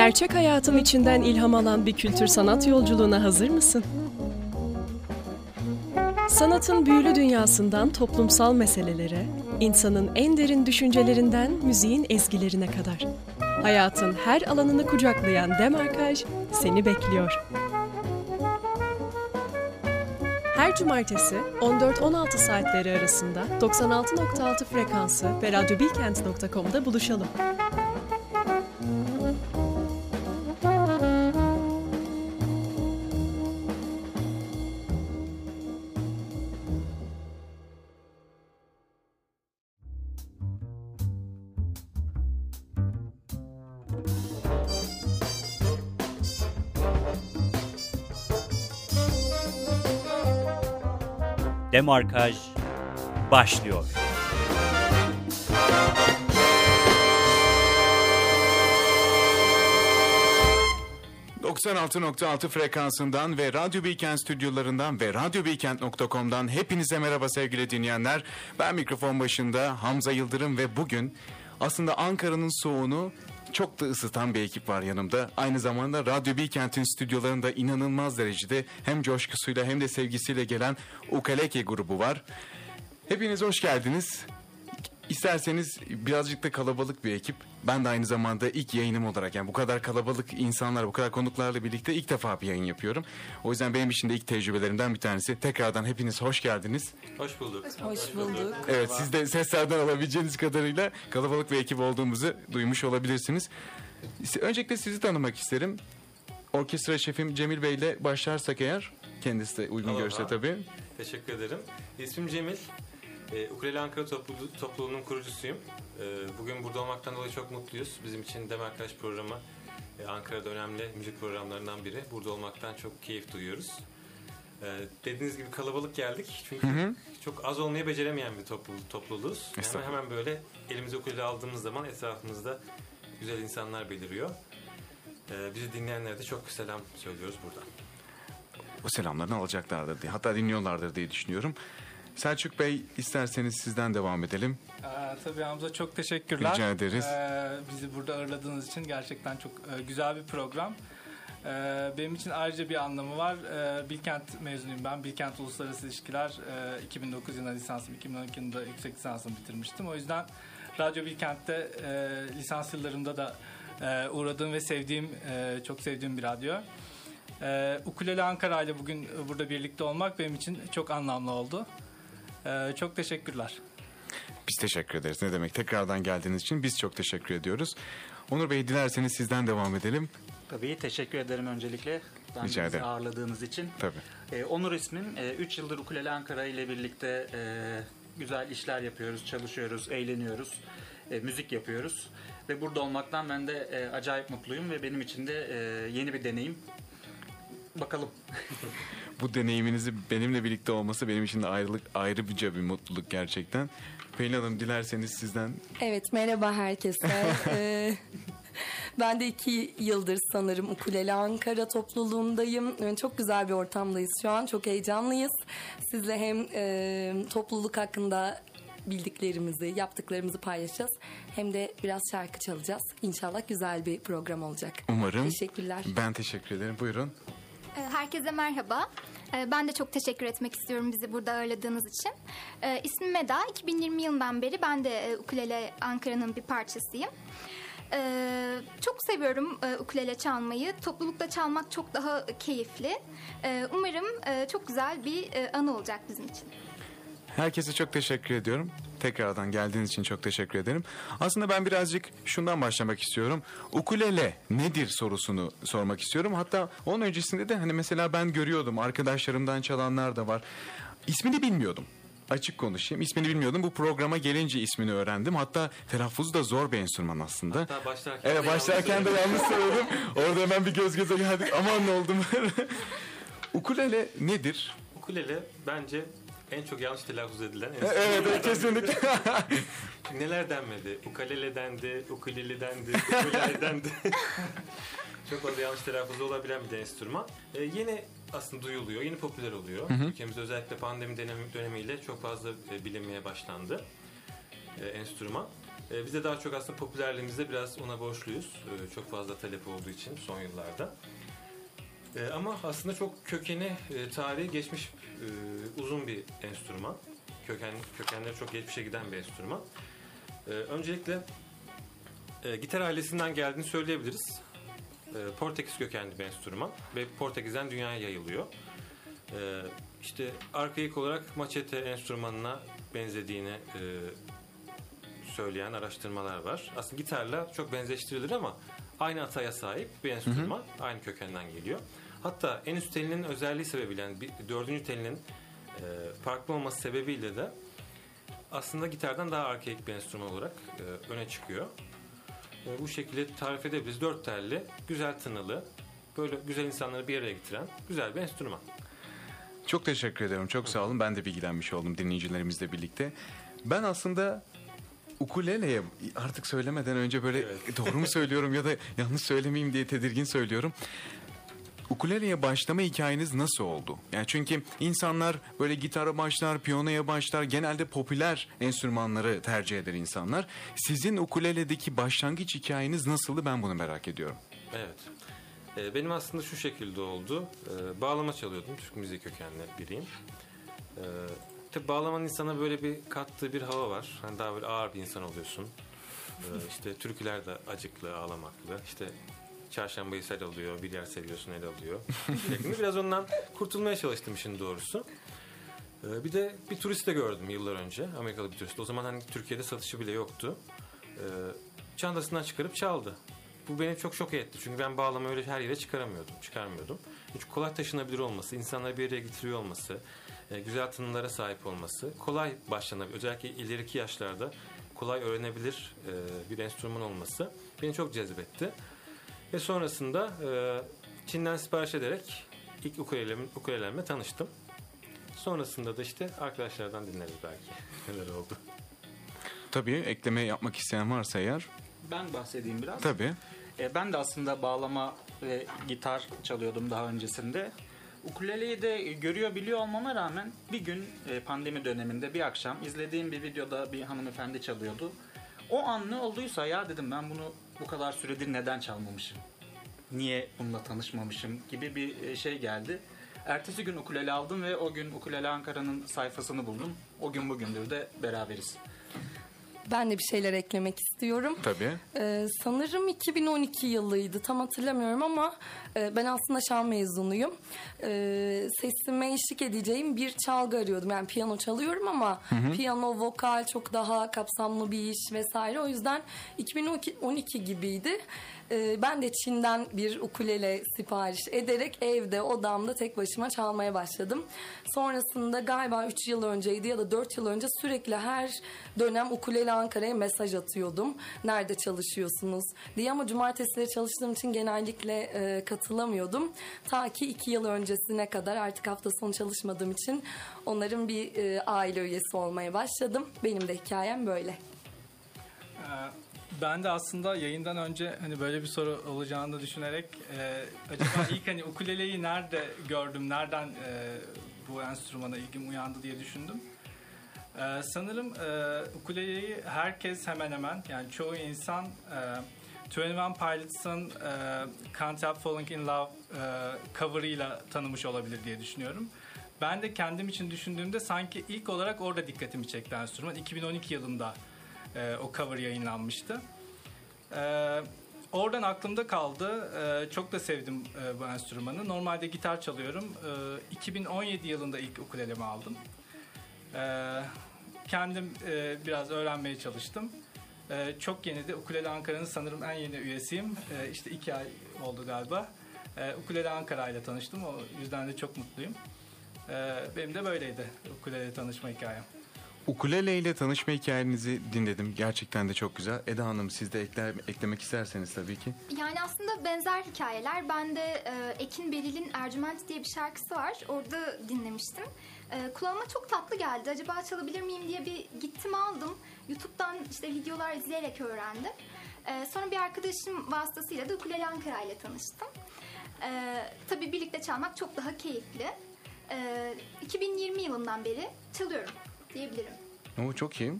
Gerçek hayatın içinden ilham alan bir kültür sanat yolculuğuna hazır mısın? Sanatın büyülü dünyasından toplumsal meselelere, insanın en derin düşüncelerinden müziğin ezgilerine kadar. Hayatın her alanını kucaklayan Demarkaj seni bekliyor. Her cumartesi 14-16 saatleri arasında 96.6 frekansı ve radyobilkent.com'da buluşalım. Demarkaj başlıyor. ...96.6 frekansından ve Radyo Bilkent stüdyolarından ve radyobilkent.com'dan hepinize merhaba sevgili dinleyenler. Ben mikrofon başında Hamza Yıldırım ve bugün aslında Ankara'nın soğuğunu çok da ısıtan bir ekip var yanımda. Aynı zamanda Radyo Bilkent'in stüdyolarında inanılmaz derecede hem coşkusuyla hem de sevgisiyle gelen Ukaleke grubu var. Hepiniz hoş geldiniz. İsterseniz birazcık da kalabalık bir ekip. Ben de aynı zamanda ilk yayınım olarak yani bu kadar kalabalık insanlar, bu kadar konuklarla birlikte ilk defa bir yayın yapıyorum. O yüzden benim için de ilk tecrübelerimden bir tanesi. Tekrardan hepiniz hoş geldiniz. Hoş bulduk. Hoş bulduk. Evet siz de seslerden alabileceğiniz kadarıyla kalabalık bir ekip olduğumuzu duymuş olabilirsiniz. Öncelikle sizi tanımak isterim. Orkestra şefim Cemil Bey ile başlarsak eğer kendisi de uygun Tamam, görse tabii. Teşekkür ederim. İsmim Cemil. Ee, Ukulele Ankara topluluğu, topluluğunun kurucusuyum. Ee, bugün burada olmaktan dolayı çok mutluyuz. Bizim için Demarkaj programı e, Ankara'da önemli müzik programlarından biri. Burada olmaktan çok keyif duyuyoruz. Ee, dediğiniz gibi kalabalık geldik. Çünkü çok az olmayı beceremeyen bir topluluk, topluluğuz. Hemen hemen böyle elimize ukulele aldığımız zaman etrafımızda güzel insanlar beliriyor. Ee, bizi dinleyenlere de çok selam söylüyoruz buradan. O selamlarını alacaklardır diye. Hatta dinliyorlardır diye düşünüyorum. Selçuk Bey isterseniz sizden devam edelim. Ee, tabii Hamza çok teşekkürler. Rica ederiz. Ee, bizi burada ağırladığınız için gerçekten çok e, güzel bir program. Ee, benim için ayrıca bir anlamı var. Ee, Bilkent mezunuyum ben. Bilkent Uluslararası İlişkiler e, 2009 yılında lisansım, 2012 yılında yüksek lisansımı bitirmiştim. O yüzden Radyo Bilkent'te e, lisans yıllarımda da e, uğradığım ve sevdiğim, e, çok sevdiğim bir radyo. Ee, Ukulele Ankara ile bugün burada birlikte olmak benim için çok anlamlı oldu. Ee, çok teşekkürler. Biz teşekkür ederiz. Ne demek tekrardan geldiğiniz için biz çok teşekkür ediyoruz. Onur Bey dilerseniz sizden devam edelim. Tabii teşekkür ederim öncelikle. Ben Rica ederim. ağırladığınız için. Tabii. Ee, Onur ismim. 3 yıldır Ukulele Ankara ile birlikte e, güzel işler yapıyoruz, çalışıyoruz, eğleniyoruz, e, müzik yapıyoruz. Ve burada olmaktan ben de e, acayip mutluyum ve benim için de e, yeni bir deneyim. Bakalım. Bu deneyiminizi benimle birlikte olması benim için de ayrılık, ayrıca bir mutluluk gerçekten. Pelin Hanım dilerseniz sizden Evet merhaba herkese. Ee, ben de iki yıldır sanırım Ukulele Ankara topluluğundayım. Ee, Çok güzel bir ortamdayız şu an. Çok heyecanlıyız. Sizle hem e, topluluk hakkında bildiklerimizi, yaptıklarımızı paylaşacağız. Hem de biraz şarkı çalacağız. İnşallah güzel bir program olacak. umarım. Teşekkürler. Ben teşekkür ederim. Buyurun. Ee, Herkese merhaba. Ee, Ben de çok teşekkür etmek istiyorum bizi burada ağırladığınız için. Ee, İsmim Eda. 2020 yılından beri ben de e, Ukulele Ankara'nın bir parçasıyım. Çok seviyorum e, ukulele çalmayı. Toplulukta çalmak çok daha keyifli. Umarım e, çok güzel bir e, anı olacak bizim için. Herkese çok teşekkür ediyorum. Tekrardan geldiğiniz için çok teşekkür ederim. Aslında ben birazcık şundan başlamak istiyorum. Ukulele nedir sorusunu sormak istiyorum. Hatta onun öncesinde de hani mesela ben görüyordum arkadaşlarımdan çalanlar da var. İsmini bilmiyordum. Açık konuşayım. İsmini bilmiyordum. Bu programa gelince ismini öğrendim. Hatta telaffuzu da zor bir enstrüman aslında. Hatta başlarken Evet başlarken de yanlış söyledim. Orada hemen bir göz göze geldik. Aman ne oldum. Ukulele nedir? Ukulele bence en çok yanlış telaffuz edilen E, enstrüman. Evet, evet kesinlikle. Neler denmedi? Ukulele dendi, ukulele dendi, ukulele dendi. çok fazla yanlış telaffuzu olabilen bir enstrüman. Ee, yeni aslında duyuluyor, yeni popüler oluyor. Ülkemizde özellikle pandemi dönemi, dönemiyle çok fazla e, bilinmeye başlandı. e, enstrüman. E, biz de daha çok aslında popülerliğimizde biraz ona borçluyuz. E, çok fazla talep olduğu için son yıllarda. E, ama aslında çok kökeni, e, tarihi geçmiş e, uzun bir enstrüman. Köken, kökenleri çok geçmişe giden bir enstrüman. E, öncelikle e, gitar ailesinden geldiğini söyleyebiliriz. E, Portekiz kökenli bir enstrüman ve Portekiz'den dünyaya yayılıyor. E, işte arkaik olarak maçete enstrümanına benzediğini e, söyleyen araştırmalar var. Aslında gitarla çok benzeştirilir ama aynı ataya sahip bir enstrüman. Aynı kökenden geliyor. Hatta en üst telinin özelliği sebebiyle yani bir, dördüncü telinin e, farklı olması sebebiyle de aslında gitardan daha arkaik bir enstrüman olarak e, öne çıkıyor. E, bu şekilde tarif edebiliriz. Dört telli, güzel tınılı, böyle güzel insanları bir araya getiren güzel bir enstrüman. Çok teşekkür ederim. Çok sağ olun. Ben de bilgilenmiş oldum dinleyicilerimizle birlikte. Ben aslında ukuleleye artık söylemeden önce böyle Evet. doğru mu söylüyorum ya da yanlış söylemeyeyim diye tedirgin söylüyorum. Ukuleleye başlama hikayeniz nasıl oldu? Yani çünkü insanlar böyle gitara başlar, piyanoya başlar, genelde popüler enstrümanları tercih eder insanlar. Sizin ukuleledeki başlangıç hikayeniz nasıldı ben bunu merak ediyorum. Evet. Ee, benim aslında şu şekilde oldu. Ee, bağlama çalıyordum. Türk müziği kökenli biriyim. Ee, tabii bağlamanın insana böyle bir kattığı bir hava var. Hani daha böyle ağır bir insan oluyorsun. Ee, işte türküler de acıklı, ağlamaklı. İşte çarşambayı sel alıyor, bir yer seviyorsun el alıyor. Biraz ondan kurtulmaya çalıştım işin doğrusu. Ee, bir de bir turist de gördüm yıllar önce. Amerikalı bir turist. O zaman hani Türkiye'de satışı bile yoktu. Ee, çantasından çıkarıp çaldı. Bu beni çok şok etti. Çünkü ben bağlama öyle her yere çıkaramıyordum, çıkarmıyordum. Çünkü kolay taşınabilir olması, insanları bir araya getiriyor olması, e, güzel tınılara sahip olması, kolay başlanabilir. Özellikle ileriki yaşlarda kolay öğrenebilir e, bir enstrüman olması beni çok cezbetti. Ve sonrasında e, Çin'den sipariş ederek ilk ukulelem, ukelelemle tanıştım. Sonrasında da işte arkadaşlardan dinleriz belki neler oldu. Tabii ekleme yapmak isteyen varsa eğer Ben bahsedeyim biraz. tabii. E, ben de aslında bağlama ve gitar çalıyordum daha öncesinde. Ukuleleyi de görüyor biliyor olmama rağmen bir gün e, pandemi döneminde bir akşam izlediğim bir videoda bir hanımefendi çalıyordu. O an ne olduysa ya dedim ben bunu bu kadar süredir neden çalmamışım? Niye bununla tanışmamışım gibi bir e, şey geldi. Ertesi gün ukulele aldım ve o gün Ukulele Ankara'nın sayfasını buldum. O gün bugündür de beraberiz. Ben de bir şeyler eklemek istiyorum. Tabii. Ee, sanırım 2012 yılıydı tam hatırlamıyorum ama e, ben aslında şan mezunuyum. Ee, sesime eşlik edeceğim bir çalgı arıyordum. Yani piyano çalıyorum ama piyano, vokal çok daha kapsamlı bir iş vesaire. O yüzden 2012 gibiydi. Ee, ben de Çin'den bir ukulele sipariş ederek evde odamda tek başıma çalmaya başladım. Sonrasında galiba 3 yıl önceydi ya da 4 yıl önce sürekli her dönem ukulele Ankara'ya mesaj atıyordum. Nerede çalışıyorsunuz diye ama cumartesileri çalıştığım için genellikle e, katılamıyordum. Ta ki 2 yıl öncesine kadar artık hafta sonu çalışmadığım için onların bir e, aile üyesi olmaya başladım. Benim de hikayem böyle. Ee, Ben de aslında yayından önce hani böyle bir soru olacağını düşünerek e, acaba ilk hani ukuleleyi nerede gördüm, nereden e, bu enstrümana ilgim uyandı diye düşündüm. E, sanırım e, ukuleleyi herkes hemen hemen yani çoğu insan e, 21 Pilots'ın e, Can't Help Falling in Love e, cover'ıyla tanımış olabilir diye düşünüyorum. Ben de kendim için düşündüğümde sanki ilk olarak orada dikkatimi çekti enstrüman. 2012 yılında e, o cover yayınlanmıştı. E, oradan aklımda kaldı. E, çok da sevdim e, bu enstrümanı. Normalde gitar çalıyorum. E, 2017 yılında ilk ukulelemi aldım. E, kendim e, biraz öğrenmeye çalıştım. E, çok yeniydi. Ukulele Ankara'nın sanırım en yeni üyesiyim. E, işte iki ay oldu galiba. E, Ukulele Ankara ile tanıştım. O yüzden de çok mutluyum. E, benim de böyleydi ukulele tanışma hikayem. Ukulele ile tanışma hikayenizi dinledim. Gerçekten de çok güzel. Eda Hanım siz de ekler, eklemek isterseniz tabii ki. Yani aslında benzer hikayeler. Ben de e, Ekin Beril'in Ercüment diye bir şarkısı var. Orada dinlemiştim. E, kulağıma çok tatlı geldi. Acaba çalabilir miyim diye bir gittim aldım. YouTube'dan işte videolar izleyerek öğrendim. E, sonra bir arkadaşım vasıtasıyla da Ukulele Ankara ile tanıştım. E, tabii birlikte çalmak çok daha keyifli. E, 2020 yılından beri çalıyorum diyebilirim. Oo, çok iyi.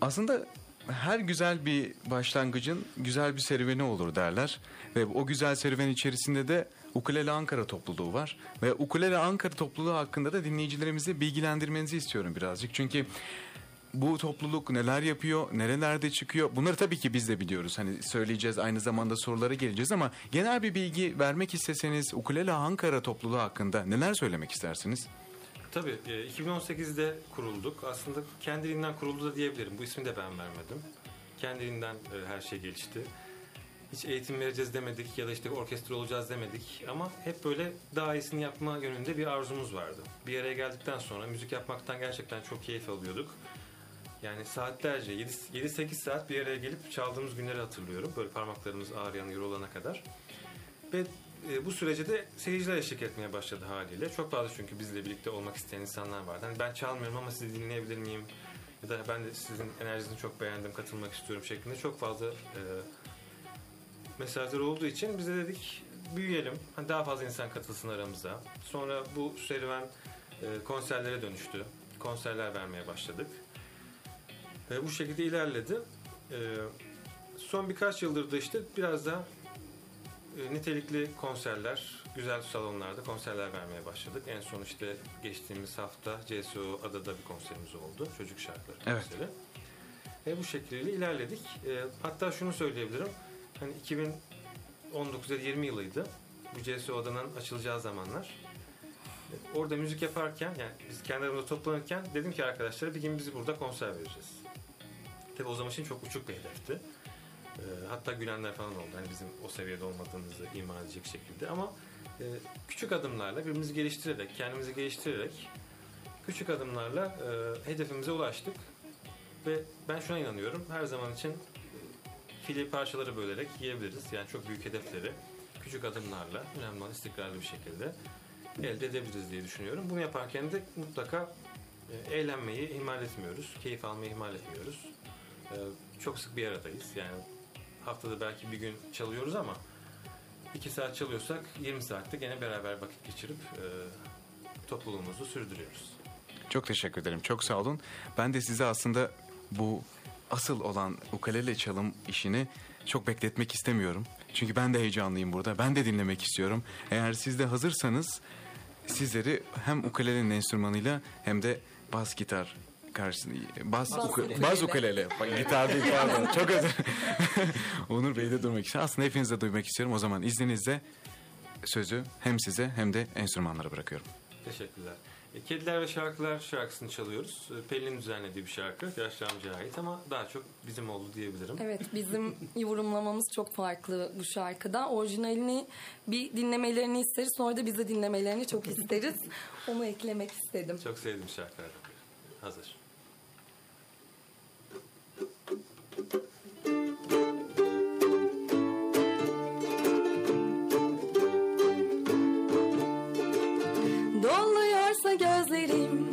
Aslında her güzel bir başlangıcın güzel bir serüveni olur derler. Ve o güzel serüven içerisinde de Ukulele Ankara topluluğu var. Ve Ukulele Ankara topluluğu hakkında da dinleyicilerimizi bilgilendirmenizi istiyorum birazcık. Çünkü bu topluluk neler yapıyor, nerelerde çıkıyor bunları tabii ki biz de biliyoruz. Hani söyleyeceğiz aynı zamanda sorulara geleceğiz ama genel bir bilgi vermek isteseniz Ukulele Ankara topluluğu hakkında neler söylemek istersiniz? Tabii e, 2018'de kurulduk. Aslında kendiliğinden kuruldu da diyebilirim. Bu ismi de ben vermedim. Kendiliğinden e, her şey gelişti. Hiç eğitim vereceğiz demedik ya da işte orkestra olacağız demedik. Ama hep böyle daha iyisini yapma yönünde bir arzumuz vardı. Bir araya geldikten sonra müzik yapmaktan gerçekten çok keyif alıyorduk. Yani saatlerce 7-8 saat bir araya gelip çaldığımız günleri hatırlıyorum. Böyle parmaklarımız ağrıyan, yorulana kadar. Ve e, bu sürece de seyirciler eşlik etmeye başladı haliyle. Çok fazla çünkü bizle birlikte olmak isteyen insanlar vardı. Hani ben çalmıyorum ama sizi dinleyebilir miyim? Ya da ben de sizin enerjinizi çok beğendim, katılmak istiyorum şeklinde çok fazla e, mesajlar olduğu için biz de dedik büyüyelim. Hani daha fazla insan katılsın aramıza. Sonra bu serüven e, konserlere dönüştü. Konserler vermeye başladık. E, bu şekilde ilerledi. E, son birkaç yıldır da işte biraz da e, nitelikli konserler, güzel salonlarda konserler vermeye başladık. En son işte geçtiğimiz hafta CSO Adada bir konserimiz oldu. Çocuk şarkıları Evet. konseri. E, bu şekilde ilerledik. E, hatta şunu söyleyebilirim. Hani 2019 ya da 20 yılıydı. Bu CSO Adana'nın açılacağı zamanlar. Orada müzik yaparken yani biz kendi aramızda toplanırken dedim ki arkadaşlara bir gün bizi burada konser vereceğiz. Tabii o zaman için çok uçuk bir hedefti. E, hatta gülenler falan oldu. Hani bizim o seviyede olmadığımızı ima edecek şekilde. Ama e, küçük adımlarla birbirimizi geliştirerek, kendimizi geliştirerek küçük adımlarla e, hedefimize ulaştık. Ve ben şuna inanıyorum. Her zaman için fili parçaları bölerek yiyebiliriz. Yani çok büyük hedefleri küçük adımlarla önemli olan istikrarlı bir şekilde elde edebiliriz diye düşünüyorum. Bunu yaparken de mutlaka e, eğlenmeyi ihmal etmiyoruz. Keyif almayı ihmal etmiyoruz. Çok sık bir aradayız. Yani haftada belki bir gün çalıyoruz ama iki saat çalıyorsak 20 saatte gene beraber vakit geçirip e, topluluğumuzu sürdürüyoruz. Çok teşekkür ederim. Çok sağ olun. Ben de size aslında bu asıl olan ukulele çalım işini çok bekletmek istemiyorum. Çünkü ben de heyecanlıyım burada. Ben de dinlemek istiyorum. Eğer siz de hazırsanız sizleri hem ukulelenin enstrümanıyla hem de bas gitar karşısında bas, Bas uku- ukulele. bas ukulele. Bak, gitar değil pardon. Çok özür Onur Bey'i de duymak istiyorum. Aslında hepinizi de duymak istiyorum. O zaman izninizle sözü hem size hem de enstrümanlara bırakıyorum. Teşekkürler. E, Kediler ve Şarkılar şarkısını çalıyoruz. E, Pelin'in düzenlediği bir şarkı. Yaşlı amcaya ait ama daha çok bizim oldu diyebilirim. Evet bizim yorumlamamız çok farklı bu şarkıda. Orijinalini bir dinlemelerini isteriz sonra da bize dinlemelerini çok isteriz. Onu eklemek istedim. Çok sevdiğim şarkılardan biri. Hazır. Gözlerim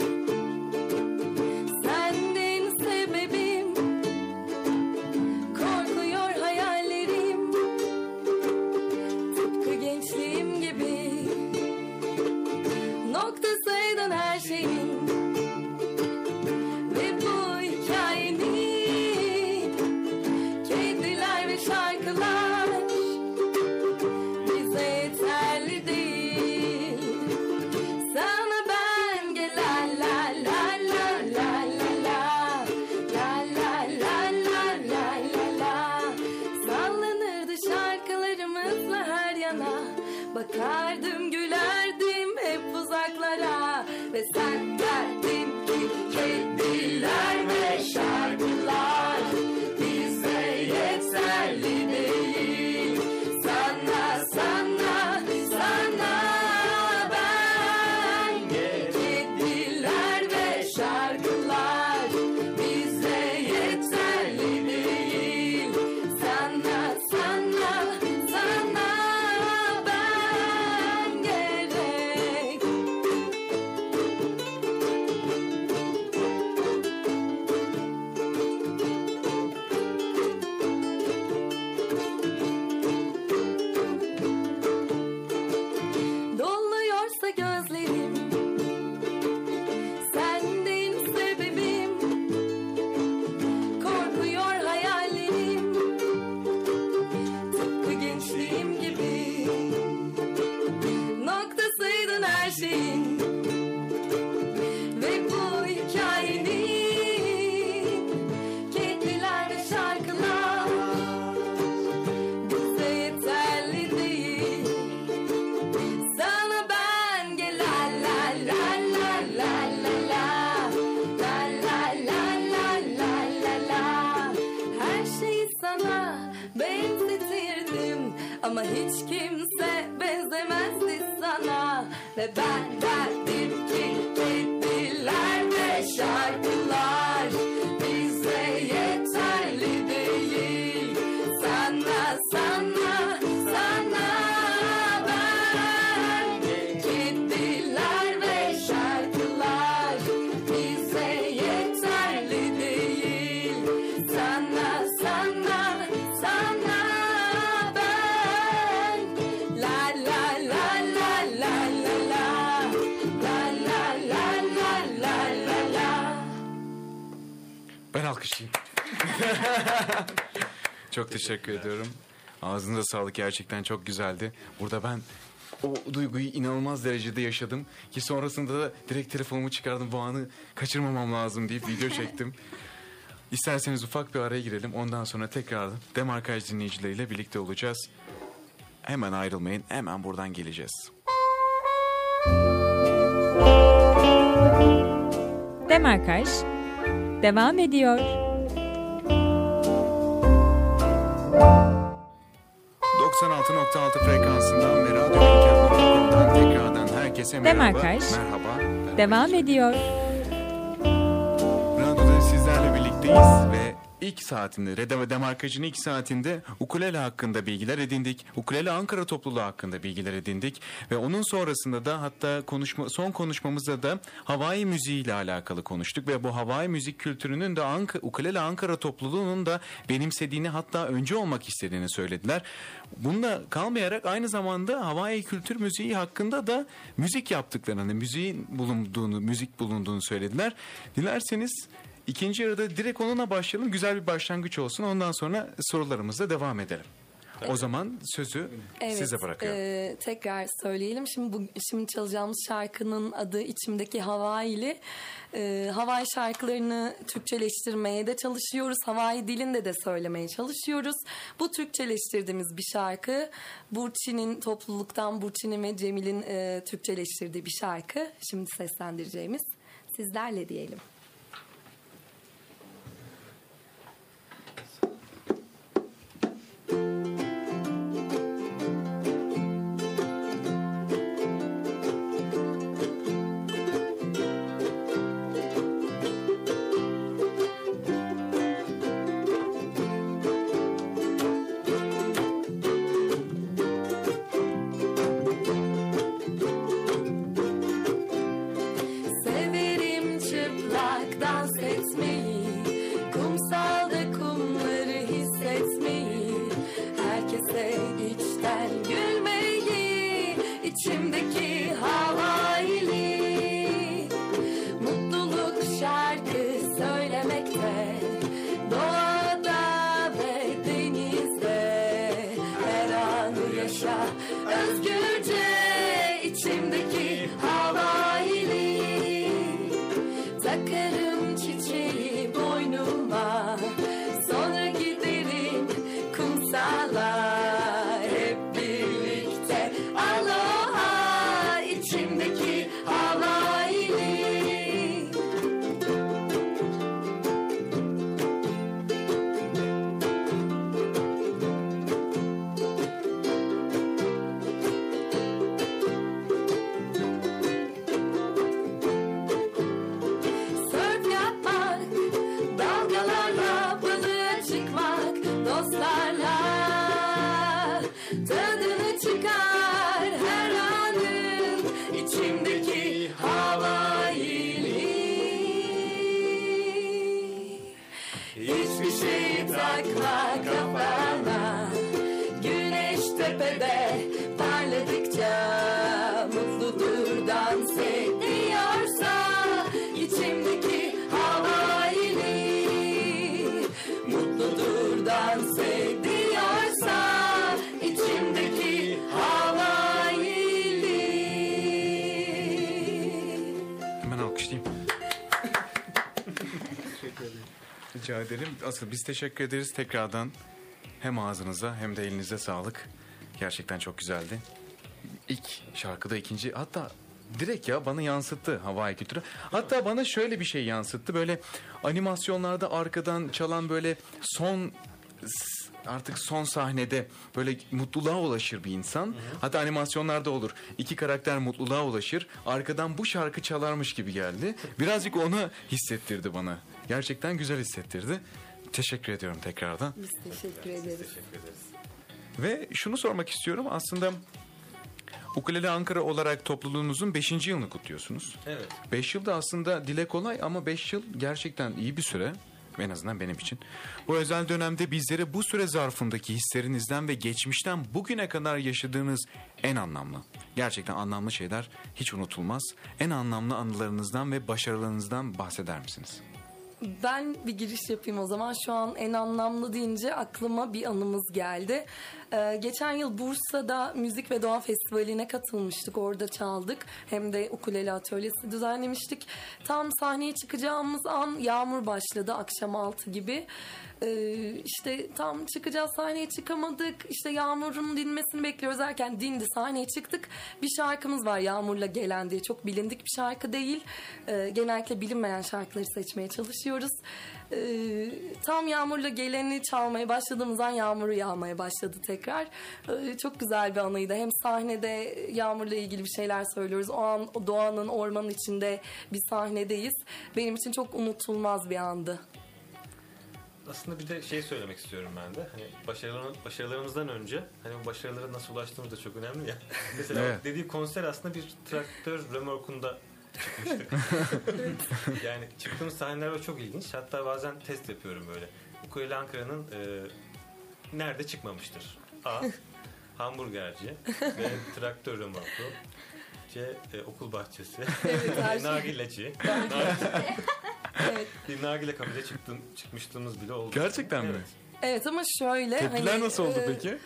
Ben alkışlayayım. çok teşekkür ediyorum. Ağzınıza sağlık gerçekten çok güzeldi. Burada ben o duyguyu inanılmaz derecede yaşadım. Ki sonrasında da direkt telefonumu çıkardım. Bu anı kaçırmamam lazım deyip video çektim. İsterseniz ufak bir araya girelim. Ondan sonra tekrar Demarkaj dinleyicileriyle birlikte olacağız. Hemen ayrılmayın. Hemen buradan geleceğiz. Demarkaj devam ediyor. 96.6 frekansından ve radyobilkent.com'dan tekrardan herkese merhaba. Demarkaj. Merhaba. Devam ediyor. Radyoda sizlerle birlikteyiz ve ilk saatinde, Rede Demarkaj'ın ilk saatinde ukulele hakkında bilgiler edindik. Ukulele Ankara topluluğu hakkında bilgiler edindik. Ve onun sonrasında da hatta konuşma, son konuşmamızda da Havai müziği ile alakalı konuştuk. Ve bu Havai müzik kültürünün de Anka, Ukulele Ankara topluluğunun da benimsediğini hatta önce olmak istediğini söylediler. Bunda kalmayarak aynı zamanda Havai kültür müziği hakkında da müzik yaptıklarını, müziğin bulunduğunu, müzik bulunduğunu söylediler. Dilerseniz ikinci yarıda direkt onunla başlayalım. Güzel bir başlangıç olsun. Ondan sonra sorularımızla devam edelim. O zaman sözü size bırakıyorum. e, tekrar söyleyelim. Şimdi bu şimdi çalacağımız şarkının adı İçimdeki Havaili. E, Havai şarkılarını Türkçeleştirmeye de çalışıyoruz. Havai dilinde de söylemeye çalışıyoruz. Bu Türkçeleştirdiğimiz bir şarkı. Burçin'in topluluktan Burçin'in ve Cemil'in e, Türkçeleştirdiği bir şarkı. Şimdi seslendireceğimiz sizlerle diyelim. Asıl biz teşekkür ederiz tekrardan. Hem ağzınıza hem de elinize sağlık. Gerçekten çok güzeldi. İlk şarkıda ikinci hatta direkt ya bana yansıttı havai kültürü. Hatta bana şöyle bir şey yansıttı. Böyle animasyonlarda arkadan çalan böyle son artık son sahnede böyle mutluluğa ulaşır bir insan. Hatta animasyonlarda olur. İki karakter mutluluğa ulaşır. Arkadan bu şarkı çalarmış gibi geldi. Birazcık onu hissettirdi bana. Gerçekten güzel hissettirdi. Teşekkür ediyorum tekrardan. Biz teşekkür ederiz. Ve şunu sormak istiyorum. Aslında Ukulele Ankara olarak topluluğunuzun 5. yılını kutluyorsunuz. Evet. 5 yıl da aslında dile kolay ama 5 yıl gerçekten iyi bir süre. En azından benim için. Bu özel dönemde bizlere bu süre zarfındaki hislerinizden ve geçmişten bugüne kadar yaşadığınız en anlamlı, gerçekten anlamlı şeyler hiç unutulmaz. En anlamlı anılarınızdan ve başarılarınızdan bahseder misiniz? Ben bir giriş yapayım o zaman. Şu an en anlamlı deyince aklıma bir anımız geldi. Ee, geçen yıl Bursa'da Müzik ve Doğa Festivali'ne katılmıştık. Orada çaldık. Hem de ukulele atölyesi düzenlemiştik. Tam sahneye çıkacağımız an yağmur başladı akşam 6 gibi. Ee, işte tam çıkacağız sahneye çıkamadık. İşte yağmurun dinmesini bekliyoruz derken dindi sahneye çıktık. Bir şarkımız var Yağmurla Gelen diye. Çok bilindik bir şarkı değil. Ee, genellikle bilinmeyen şarkıları seçmeye çalışıyoruz. Ee, tam Yağmurla Gelen'i çalmaya başladığımız an yağmuru yağmaya başladı tekrar. Ee, çok güzel bir anıydı. Hem sahnede Yağmur'la ilgili bir şeyler söylüyoruz. O an doğanın, ormanın içinde bir sahnedeyiz. Benim için çok unutulmaz bir andı. Aslında bir de şey söylemek istiyorum ben de. Hani başarılarımız, başarılarımızdan önce hani bu başarılara nasıl ulaştığımız da çok önemli ya. Mesela Evet. dediği konser aslında bir traktör römorkunda çıkmıştık. yani çıktığımız sahneler de çok ilginç. Hatta bazen test yapıyorum böyle. Ukulele Ankara'nın e, nerede çıkmamıştır? A. Hamburgerci. B. Traktör römorku. C. e, okul bahçesi. D. şey. Nargileci. Evet. bir nargile kafede çıktım, çıkmışlığımız bile oldu. Gerçekten mi? Evet. Evet ama şöyle Tepkiler hani, nasıl oldu e, peki?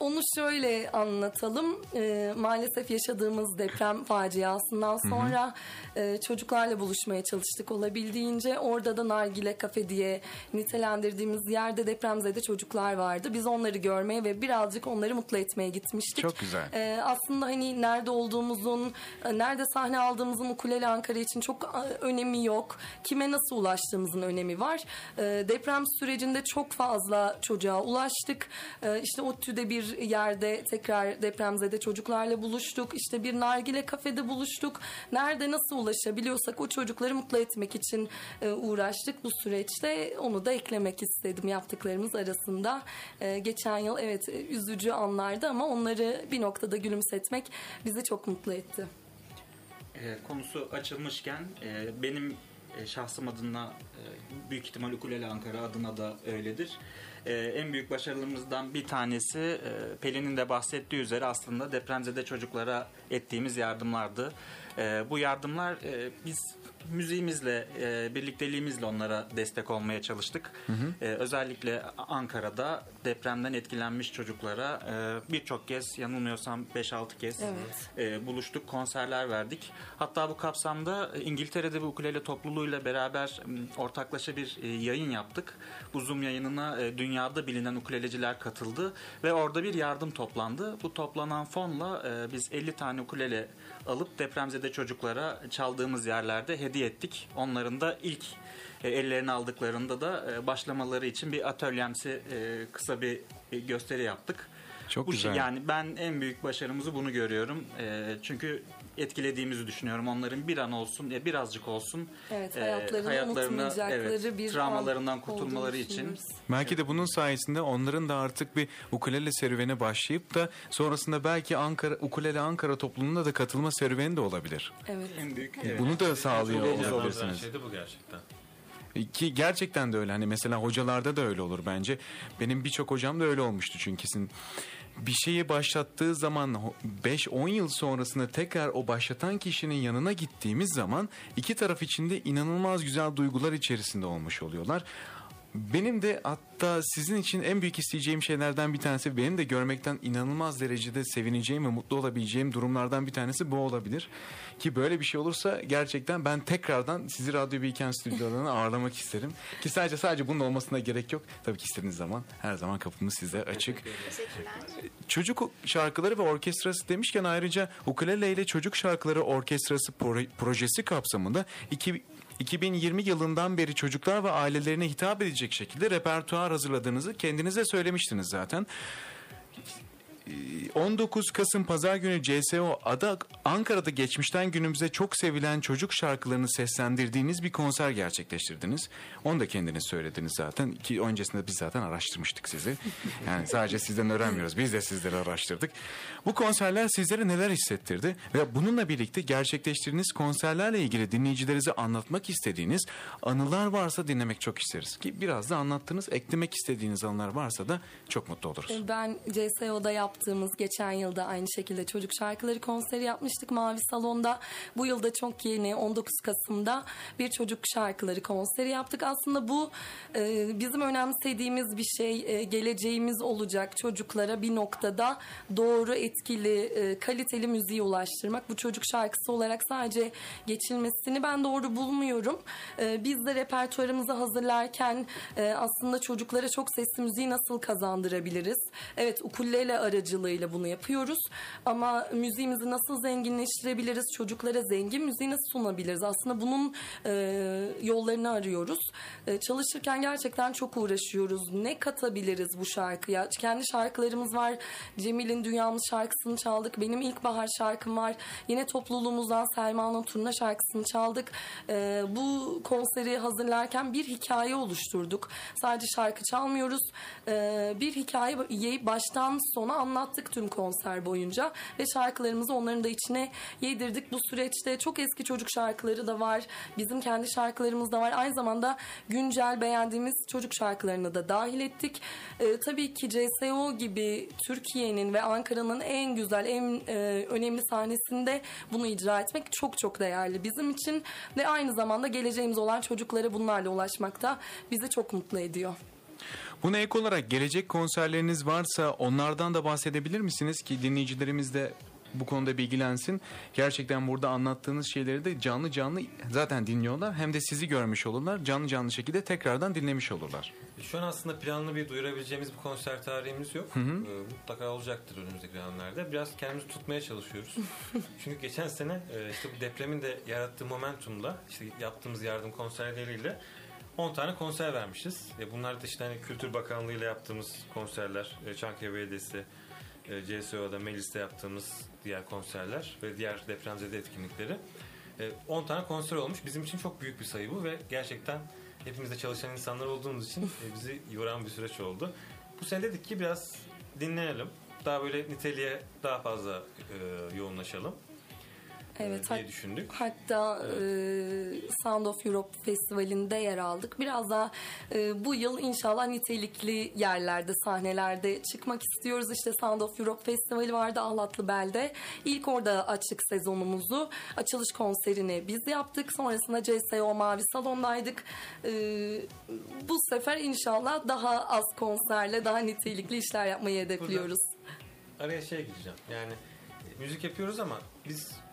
Onu şöyle anlatalım. Ee, maalesef yaşadığımız deprem faciasından sonra e, çocuklarla buluşmaya çalıştık olabildiğince. Orada da Nargile Kafe diye nitelendirdiğimiz yerde depremzede çocuklar vardı. Biz onları görmeye ve birazcık onları mutlu etmeye gitmiştik. Çok güzel. Ee, aslında hani nerede olduğumuzun, e, nerede sahne aldığımızın ukulele Ankara için çok e, önemi yok. Kime nasıl ulaştığımızın önemi var. Ee, deprem sürecinde çok fazla çocuğa ulaştık. Ee, işte ODTÜ'de bir yerde tekrar depremzede çocuklarla buluştuk. İşte bir nargile kafede buluştuk. Nerede nasıl ulaşabiliyorsak o çocukları mutlu etmek için e, uğraştık bu süreçte. Onu da eklemek istedim yaptıklarımız arasında. Ee, geçen yıl evet e, üzücü anlardı ama onları bir noktada gülümsetmek bizi çok mutlu etti. E, konusu açılmışken e, benim e, şahsım adına e, büyük ihtimal Ukulele Ankara adına da öyledir. E, en büyük başarılarımızdan bir tanesi e, Pelin'in de bahsettiği üzere aslında depremzede çocuklara ettiğimiz yardımlardı. E, bu yardımlar e, biz müziğimizle, e, birlikteliğimizle onlara destek olmaya çalıştık. E, özellikle Ankara'da depremden etkilenmiş çocuklara e, birçok kez yanılmıyorsam 5-6 kez Evet. e, buluştuk, konserler verdik. Hatta bu kapsamda İngiltere'de bir ukulele topluluğuyla beraber ortaklaşa bir e, yayın yaptık. Bu Zoom yayınına e, dünyada bilinen ukuleleciler katıldı ve orada bir yardım toplandı. Bu toplanan fonla e, biz 50 tane ukulele alıp depremzede çocuklara çaldığımız yerlerde hediye ettik. Onların da ilk e, ellerine aldıklarında da e, başlamaları için bir atölyemsi e, kısa bir gösteri yaptık. Çok Bu güzel. Şey, yani ben en büyük başarımızı bunu görüyorum. E, çünkü etkilediğimizi düşünüyorum. Onların bir an olsun, ya birazcık olsun Evet e, hayatlarını unutmayacakları evet, bir travmalarından kurtulmaları için. Belki de bunun sayesinde onların da artık bir ukulele serüvene başlayıp da sonrasında belki Ankara ukulele Ankara topluluğuna da katılma serüveni de olabilir. Evet. en büyük evet. Bunu da sağlıyor olabilirsiniz. şey de bu gerçekten. Ki gerçekten de öyle. Hani mesela hocalarda da öyle olur bence. Benim birçok hocam da öyle olmuştu çünkü sizin bir şeyi başlattığı zaman 5-10 yıl sonrasında tekrar o başlatan kişinin yanına gittiğimiz zaman iki taraf içinde inanılmaz güzel duygular içerisinde olmuş oluyorlar. Benim de hatta sizin için en büyük isteyeceğim şeylerden bir tanesi benim de görmekten inanılmaz derecede sevineceğim ve mutlu olabileceğim durumlardan bir tanesi bu olabilir. Ki böyle bir şey olursa gerçekten ben tekrardan sizi Radyo Bilken stüdyolarına ağırlamak isterim. Ki sadece sadece bunun olmasına gerek yok. Tabii ki istediğiniz zaman her zaman kapımız size açık. Çocuk şarkıları ve orkestrası demişken ayrıca Ukulele ile Çocuk Şarkıları Orkestrası pro- projesi kapsamında iki, 2020 yılından beri çocuklar ve ailelerine hitap edecek şekilde repertuar hazırladığınızı kendinize söylemiştiniz zaten. 19 Kasım Pazar günü CSO Ada Ankara'da geçmişten günümüze çok sevilen çocuk şarkılarını seslendirdiğiniz bir konser gerçekleştirdiniz. Onu da kendiniz söylediniz zaten ki öncesinde biz zaten araştırmıştık sizi. Yani sadece sizden öğrenmiyoruz. Biz de sizleri araştırdık. Bu konserler sizlere neler hissettirdi ve bununla birlikte gerçekleştirdiğiniz konserlerle ilgili dinleyicilerinize anlatmak istediğiniz anılar varsa dinlemek çok isteriz. Ki biraz da anlattığınız, eklemek istediğiniz anılar varsa da çok mutlu oluruz. Ben CSO'da yaptığımız geçen yılda aynı şekilde çocuk şarkıları konseri yapmıştık Mavi Salon'da. Bu yılda çok yeni 19 Kasım'da bir çocuk şarkıları konseri yaptık. Aslında bu e, bizim önemsediğimiz bir şey. E, geleceğimiz olacak çocuklara bir noktada doğru, etkili, e, kaliteli müziği ulaştırmak. Bu çocuk şarkısı olarak sadece geçilmesini ben doğru bulmuyorum. E, biz de repertuarımızı hazırlarken e, aslında çocuklara çok sesli müziği nasıl kazandırabiliriz? Evet ukulele aracılığıyla bunu yapıyoruz. Ama müziğimizi nasıl zenginleştirebiliriz? Çocuklara zengin müziği nasıl sunabiliriz? Aslında bunun e, yollarını arıyoruz. E, çalışırken gerçekten çok uğraşıyoruz. Ne katabiliriz bu şarkıya? Kendi şarkılarımız var. Cemil'in Dünyamız şarkısını çaldık. Benim ilkbahar şarkım var. Yine topluluğumuzdan Selma'nın Turna şarkısını çaldık. E, bu konseri hazırlarken bir hikaye oluşturduk. Sadece şarkı çalmıyoruz. E, bir hikayeyi baştan sona anlattık tüm konser boyunca ve şarkılarımızı onların da içine yedirdik. Bu süreçte çok eski çocuk şarkıları da var. Bizim kendi şarkılarımız da var. Aynı zamanda güncel beğendiğimiz çocuk şarkılarını da dahil ettik. Ee, tabii ki CSO gibi Türkiye'nin ve Ankara'nın en güzel, en e, önemli sahnesinde bunu icra etmek çok çok değerli bizim için ve aynı zamanda geleceğimiz olan çocuklara bunlarla ulaşmak da bizi çok mutlu ediyor. Buna ek olarak gelecek konserleriniz varsa onlardan da bahsedebilir misiniz ki dinleyicilerimiz de bu konuda bilgilensin. Gerçekten burada anlattığınız şeyleri de canlı canlı zaten dinliyorlar. Hem de sizi görmüş olurlar. Canlı canlı şekilde tekrardan dinlemiş olurlar. Şu an aslında planlı bir duyurabileceğimiz bir konser tarihimiz yok. Ee, mutlaka olacaktır önümüzdeki dönemlerde. Biraz kendimizi tutmaya çalışıyoruz. Çünkü geçen sene e, işte bu depremin de yarattığı momentumla işte yaptığımız yardım konserleriyle 10 tane konser vermişiz. E, bunlar da işte hani Kültür Bakanlığı ile yaptığımız konserler, e, Çankaya Belediyesi, e, CSO'da, Melis'te yaptığımız diğer konserler ve diğer depremzede etkinlikleri. E, 10 tane konser olmuş. Bizim için çok büyük bir sayı bu ve gerçekten hepimizde çalışan insanlar olduğumuz için e, bizi yoran bir süreç oldu. Bu sene dedik ki biraz dinleyelim. Daha böyle niteliğe daha fazla e, yoğunlaşalım Evet, diye düşündük. Hatta e, Sound of Europe Festivali'nde yer aldık. Biraz daha e, bu yıl inşallah nitelikli yerlerde, sahnelerde çıkmak istiyoruz. İşte Sound of Europe Festivali vardı Ahlatlıbel'de. İlk orada açtık sezonumuzu. Açılış konserini biz yaptık. Sonrasında CSO Mavi Salon'daydık. E, bu sefer inşallah daha az konserle, daha nitelikli işler yapmayı hedefliyoruz. Araya şey gireceğim. Yani e, müzik yapıyoruz ama biz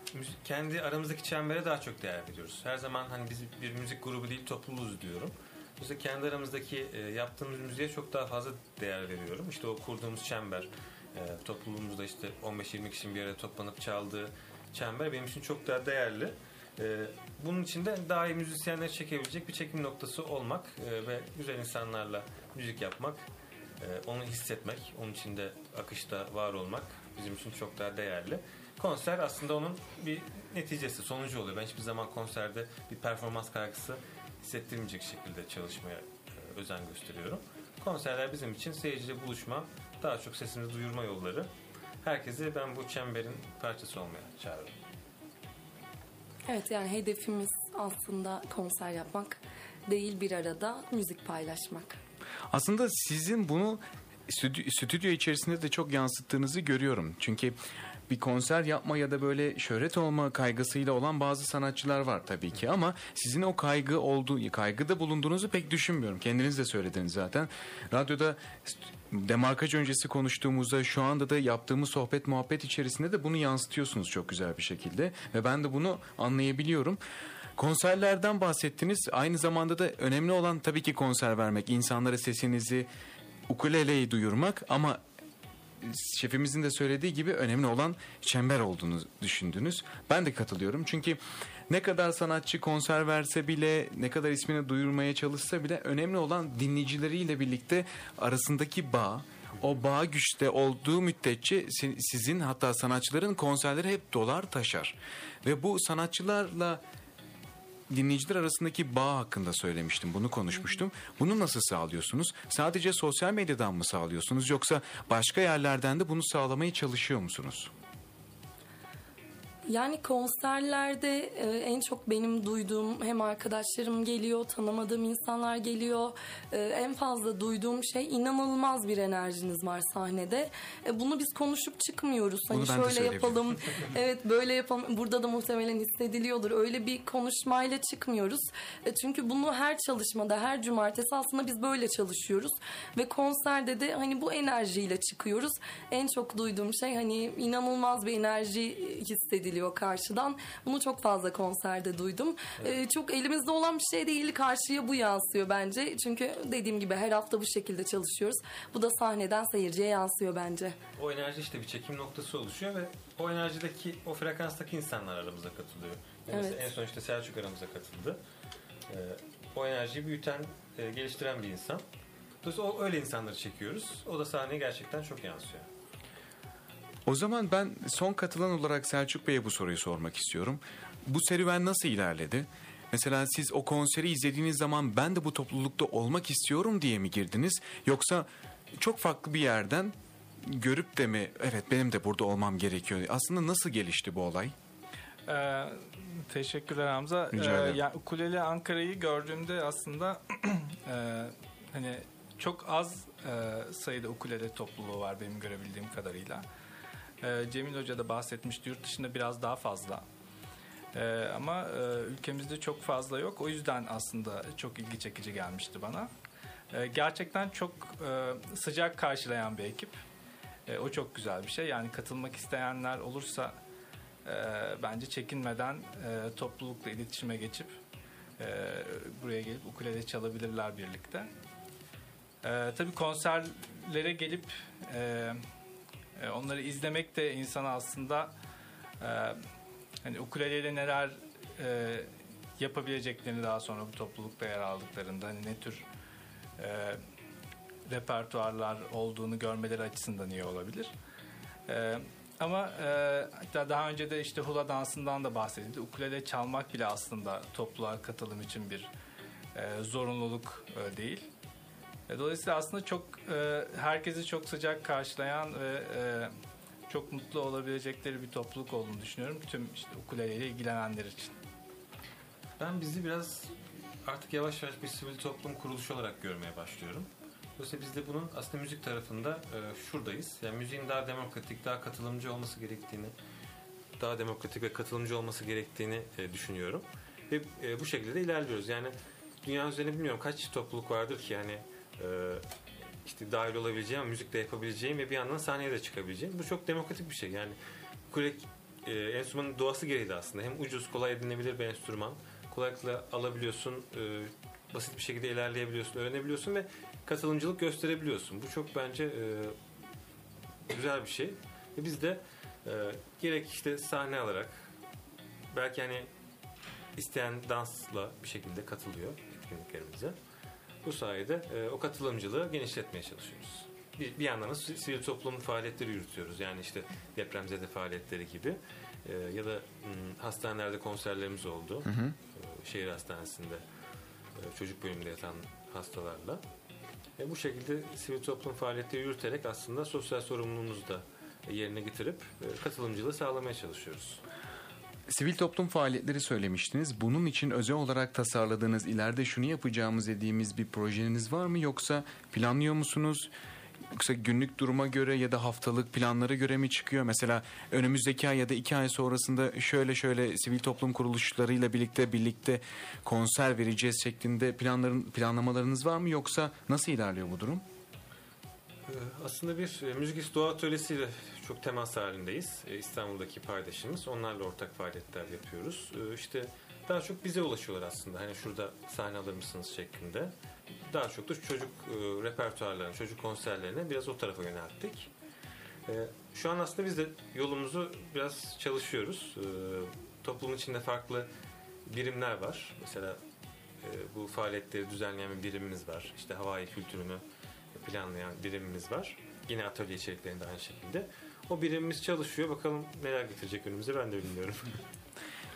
kendi aramızdaki çembere daha çok değer veriyoruz. Her zaman hani biz bir müzik grubu değil topluluğuz diyorum. İşte kendi aramızdaki e, yaptığımız müziğe çok daha fazla değer veriyorum. İşte o kurduğumuz çember, e, topluluğumuzda işte 15-20 kişinin bir arada toplanıp çaldığı çember benim için çok daha değerli. E, bunun için de daha iyi müzisyenleri çekebilecek bir çekim noktası olmak e, ve güzel insanlarla müzik yapmak, onu hissetmek, onun içinde akışta var olmak bizim için çok daha değerli. Konser aslında onun bir neticesi, sonucu oluyor. Ben hiçbir zaman konserde bir performans kaygısı hissettirmeyecek şekilde çalışmaya e, özen gösteriyorum. Konserler bizim için seyirciyle buluşma, daha çok sesimizi duyurma yolları. Herkesi ben bu çemberin parçası olmaya çağırıyorum. Evet yani hedefimiz aslında konser yapmak değil bir arada müzik paylaşmak. Aslında sizin bunu stüdyo, stüdyo içerisinde de çok yansıttığınızı görüyorum. Çünkü bir konser yapma ya da böyle şöhret olma kaygısıyla olan bazı sanatçılar var tabii ki ama sizin o kaygı olduğu kaygıda bulunduğunuzu pek düşünmüyorum. Kendiniz de söylediniz zaten. Radyoda demarkaj öncesi konuştuğumuzda şu anda da yaptığımız sohbet muhabbet içerisinde de bunu yansıtıyorsunuz çok güzel bir şekilde ve ben de bunu anlayabiliyorum. Konserlerden bahsettiniz. Aynı zamanda da önemli olan tabii ki konser vermek, insanlara sesinizi, ukuleleyi duyurmak ama şefimizin de söylediği gibi önemli olan çember olduğunu düşündünüz. Ben de katılıyorum çünkü ne kadar sanatçı konser verse bile, ne kadar ismini duyurmaya çalışsa bile önemli olan dinleyicileriyle birlikte arasındaki bağ. O bağ güçte olduğu müddetçe si- sizin hatta sanatçıların konserleri hep dolar taşar. Ve bu sanatçılarla dinleyiciler arasındaki bağ hakkında söylemiştim. Bunu konuşmuştum. Bunu nasıl sağlıyorsunuz? Sadece sosyal medyadan mı sağlıyorsunuz yoksa başka yerlerden de bunu sağlamaya çalışıyor musunuz? Yani konserlerde e, en çok benim duyduğum hem arkadaşlarım geliyor, tanımadığım insanlar geliyor. E, en fazla duyduğum şey inanılmaz bir enerjiniz var sahnede. E, bunu biz konuşup çıkmıyoruz. Hani Bunu ben de şöyle yapalım, evet böyle yapalım. Burada da muhtemelen hissediliyordur. Öyle bir konuşmayla çıkmıyoruz. E, çünkü bunu her çalışmada, her cumartesi aslında biz böyle çalışıyoruz. Ve konserde de hani bu enerjiyle çıkıyoruz. En çok duyduğum şey hani inanılmaz bir enerji hissediliyor karşıdan. Bunu çok fazla konserde duydum. E, çok elimizde olan bir şey değil. Karşıya bu yansıyor bence. Çünkü dediğim gibi her hafta bu şekilde çalışıyoruz. Bu da sahneden seyirciye yansıyor bence. O enerji işte bir çekim noktası oluşuyor ve o enerjideki, o frekanstaki insanlar aramıza katılıyor. Yani Evet. Mesela en son işte Selçuk aramıza katıldı. Ee, o enerjiyi büyüten, e, geliştiren bir insan. Dolayısıyla o, öyle insanları çekiyoruz. O da sahneye gerçekten çok yansıyor. O zaman ben son katılan olarak Selçuk Bey'e bu soruyu sormak istiyorum. Bu serüven nasıl ilerledi? Mesela siz o konseri izlediğiniz zaman ben de bu toplulukta olmak istiyorum diye mi girdiniz? Yoksa çok farklı bir yerden görüp de mi evet benim de burada olmam gerekiyor? Aslında nasıl gelişti bu olay? Ee, teşekkürler Hamza. Rica Ee, ya, ukulele Ankara'yı gördüğümde aslında e, hani çok az e, sayıda ukulele topluluğu var benim görebildiğim kadarıyla. E, Cemil Hoca da bahsetmişti yurt dışında biraz daha fazla. E, ama e, ülkemizde çok fazla yok. O yüzden aslında çok ilgi çekici gelmişti bana. E, gerçekten çok e, sıcak karşılayan bir ekip. E, o çok güzel bir şey. Yani katılmak isteyenler olursa e, bence çekinmeden e, toplulukla iletişime geçip e, buraya gelip ukulele çalabilirler birlikte. E, tabii konserlere gelip e, e, onları izlemek de insana aslında e, hani ukuleleyle neler e, yapabileceklerini daha sonra bu toplulukta yer aldıklarında hani ne tür e, repertuarlar olduğunu görmeleri açısından iyi olabilir. E, ama e, hatta daha önce de işte hula dansından da bahsedildi. Ukulele çalmak bile aslında topluluğa katılım için bir e, zorunluluk e, değil. E, dolayısıyla aslında çok e, herkesi çok sıcak karşılayan ve e, çok mutlu olabilecekleri bir topluluk olduğunu düşünüyorum. Tüm işte ukuleleyle ilgilenenler için. Ben bizi biraz artık yavaş yavaş bir sivil toplum kuruluşu olarak görmeye başlıyorum. Dolayısıyla biz de bunun aslında müzik tarafında e, şuradayız. Yani müziğin daha demokratik, daha katılımcı olması gerektiğini, daha demokratik ve katılımcı olması gerektiğini e, düşünüyorum. Ve e, bu şekilde de ilerliyoruz. Yani dünya üzerinde bilmiyorum kaç topluluk vardır ki yani e, işte dahil olabileceğim, müzik de yapabileceğim ve bir yandan sahneye de çıkabileceğim. Bu çok demokratik bir şey. Yani ukulele e, enstrümanın doğası gereği de aslında. Hem ucuz, kolay edinebilir bir enstrüman. Kolaylıkla alabiliyorsun, e, basit bir şekilde ilerleyebiliyorsun, öğrenebiliyorsun ve katılımcılık gösterebiliyorsun. Bu çok bence e, güzel bir şey. Ve biz de e, gerek işte sahne alarak belki hani isteyen dansla bir şekilde katılıyor etkinliklerimize. Bu sayede e, o katılımcılığı genişletmeye çalışıyoruz. Bir, bir yandan da si- sivil toplum faaliyetleri yürütüyoruz. Yani işte depremzede faaliyetleri gibi e, ya da hmm, hastanelerde konserlerimiz oldu. E, şehir hastanesinde e, çocuk bölümünde yatan hastalarla. E, bu şekilde sivil toplum faaliyetleri yürüterek aslında sosyal sorumluluğumuzu da yerine getirip e, katılımcılığı sağlamaya çalışıyoruz. Sivil toplum faaliyetleri söylemiştiniz. Bunun için özel olarak tasarladığınız ileride şunu yapacağımız dediğimiz bir projeniz var mı yoksa planlıyor musunuz? Yoksa günlük duruma göre ya da haftalık planlara göre mi çıkıyor? Mesela önümüzdeki ay ya da iki ay sonrasında şöyle şöyle sivil toplum kuruluşlarıyla birlikte birlikte konser vereceğiz şeklinde planların planlamalarınız var mı yoksa nasıl ilerliyor bu durum? Ee, Aslında bir e, müzik doğa atölyesiyle çok temas halindeyiz. E, İstanbul'daki paydaşımız. Onlarla ortak faaliyetler yapıyoruz. E, İşte daha çok bize ulaşıyorlar aslında. Hani şurada sahne alır mısınız şeklinde. Daha çok da çocuk repertuarlarına, çocuk konserlerine biraz o tarafa yönelttik. Şu an aslında biz de yolumuzu biraz çalışıyoruz. Toplumun içinde farklı birimler var. Mesela bu faaliyetleri düzenleyen bir birimimiz var. İşte havai kültürünü planlayan birimimiz var. Yine atölye içeriklerinde aynı şekilde. O birimimiz çalışıyor. Bakalım neler getirecek önümüze ben de bilmiyorum.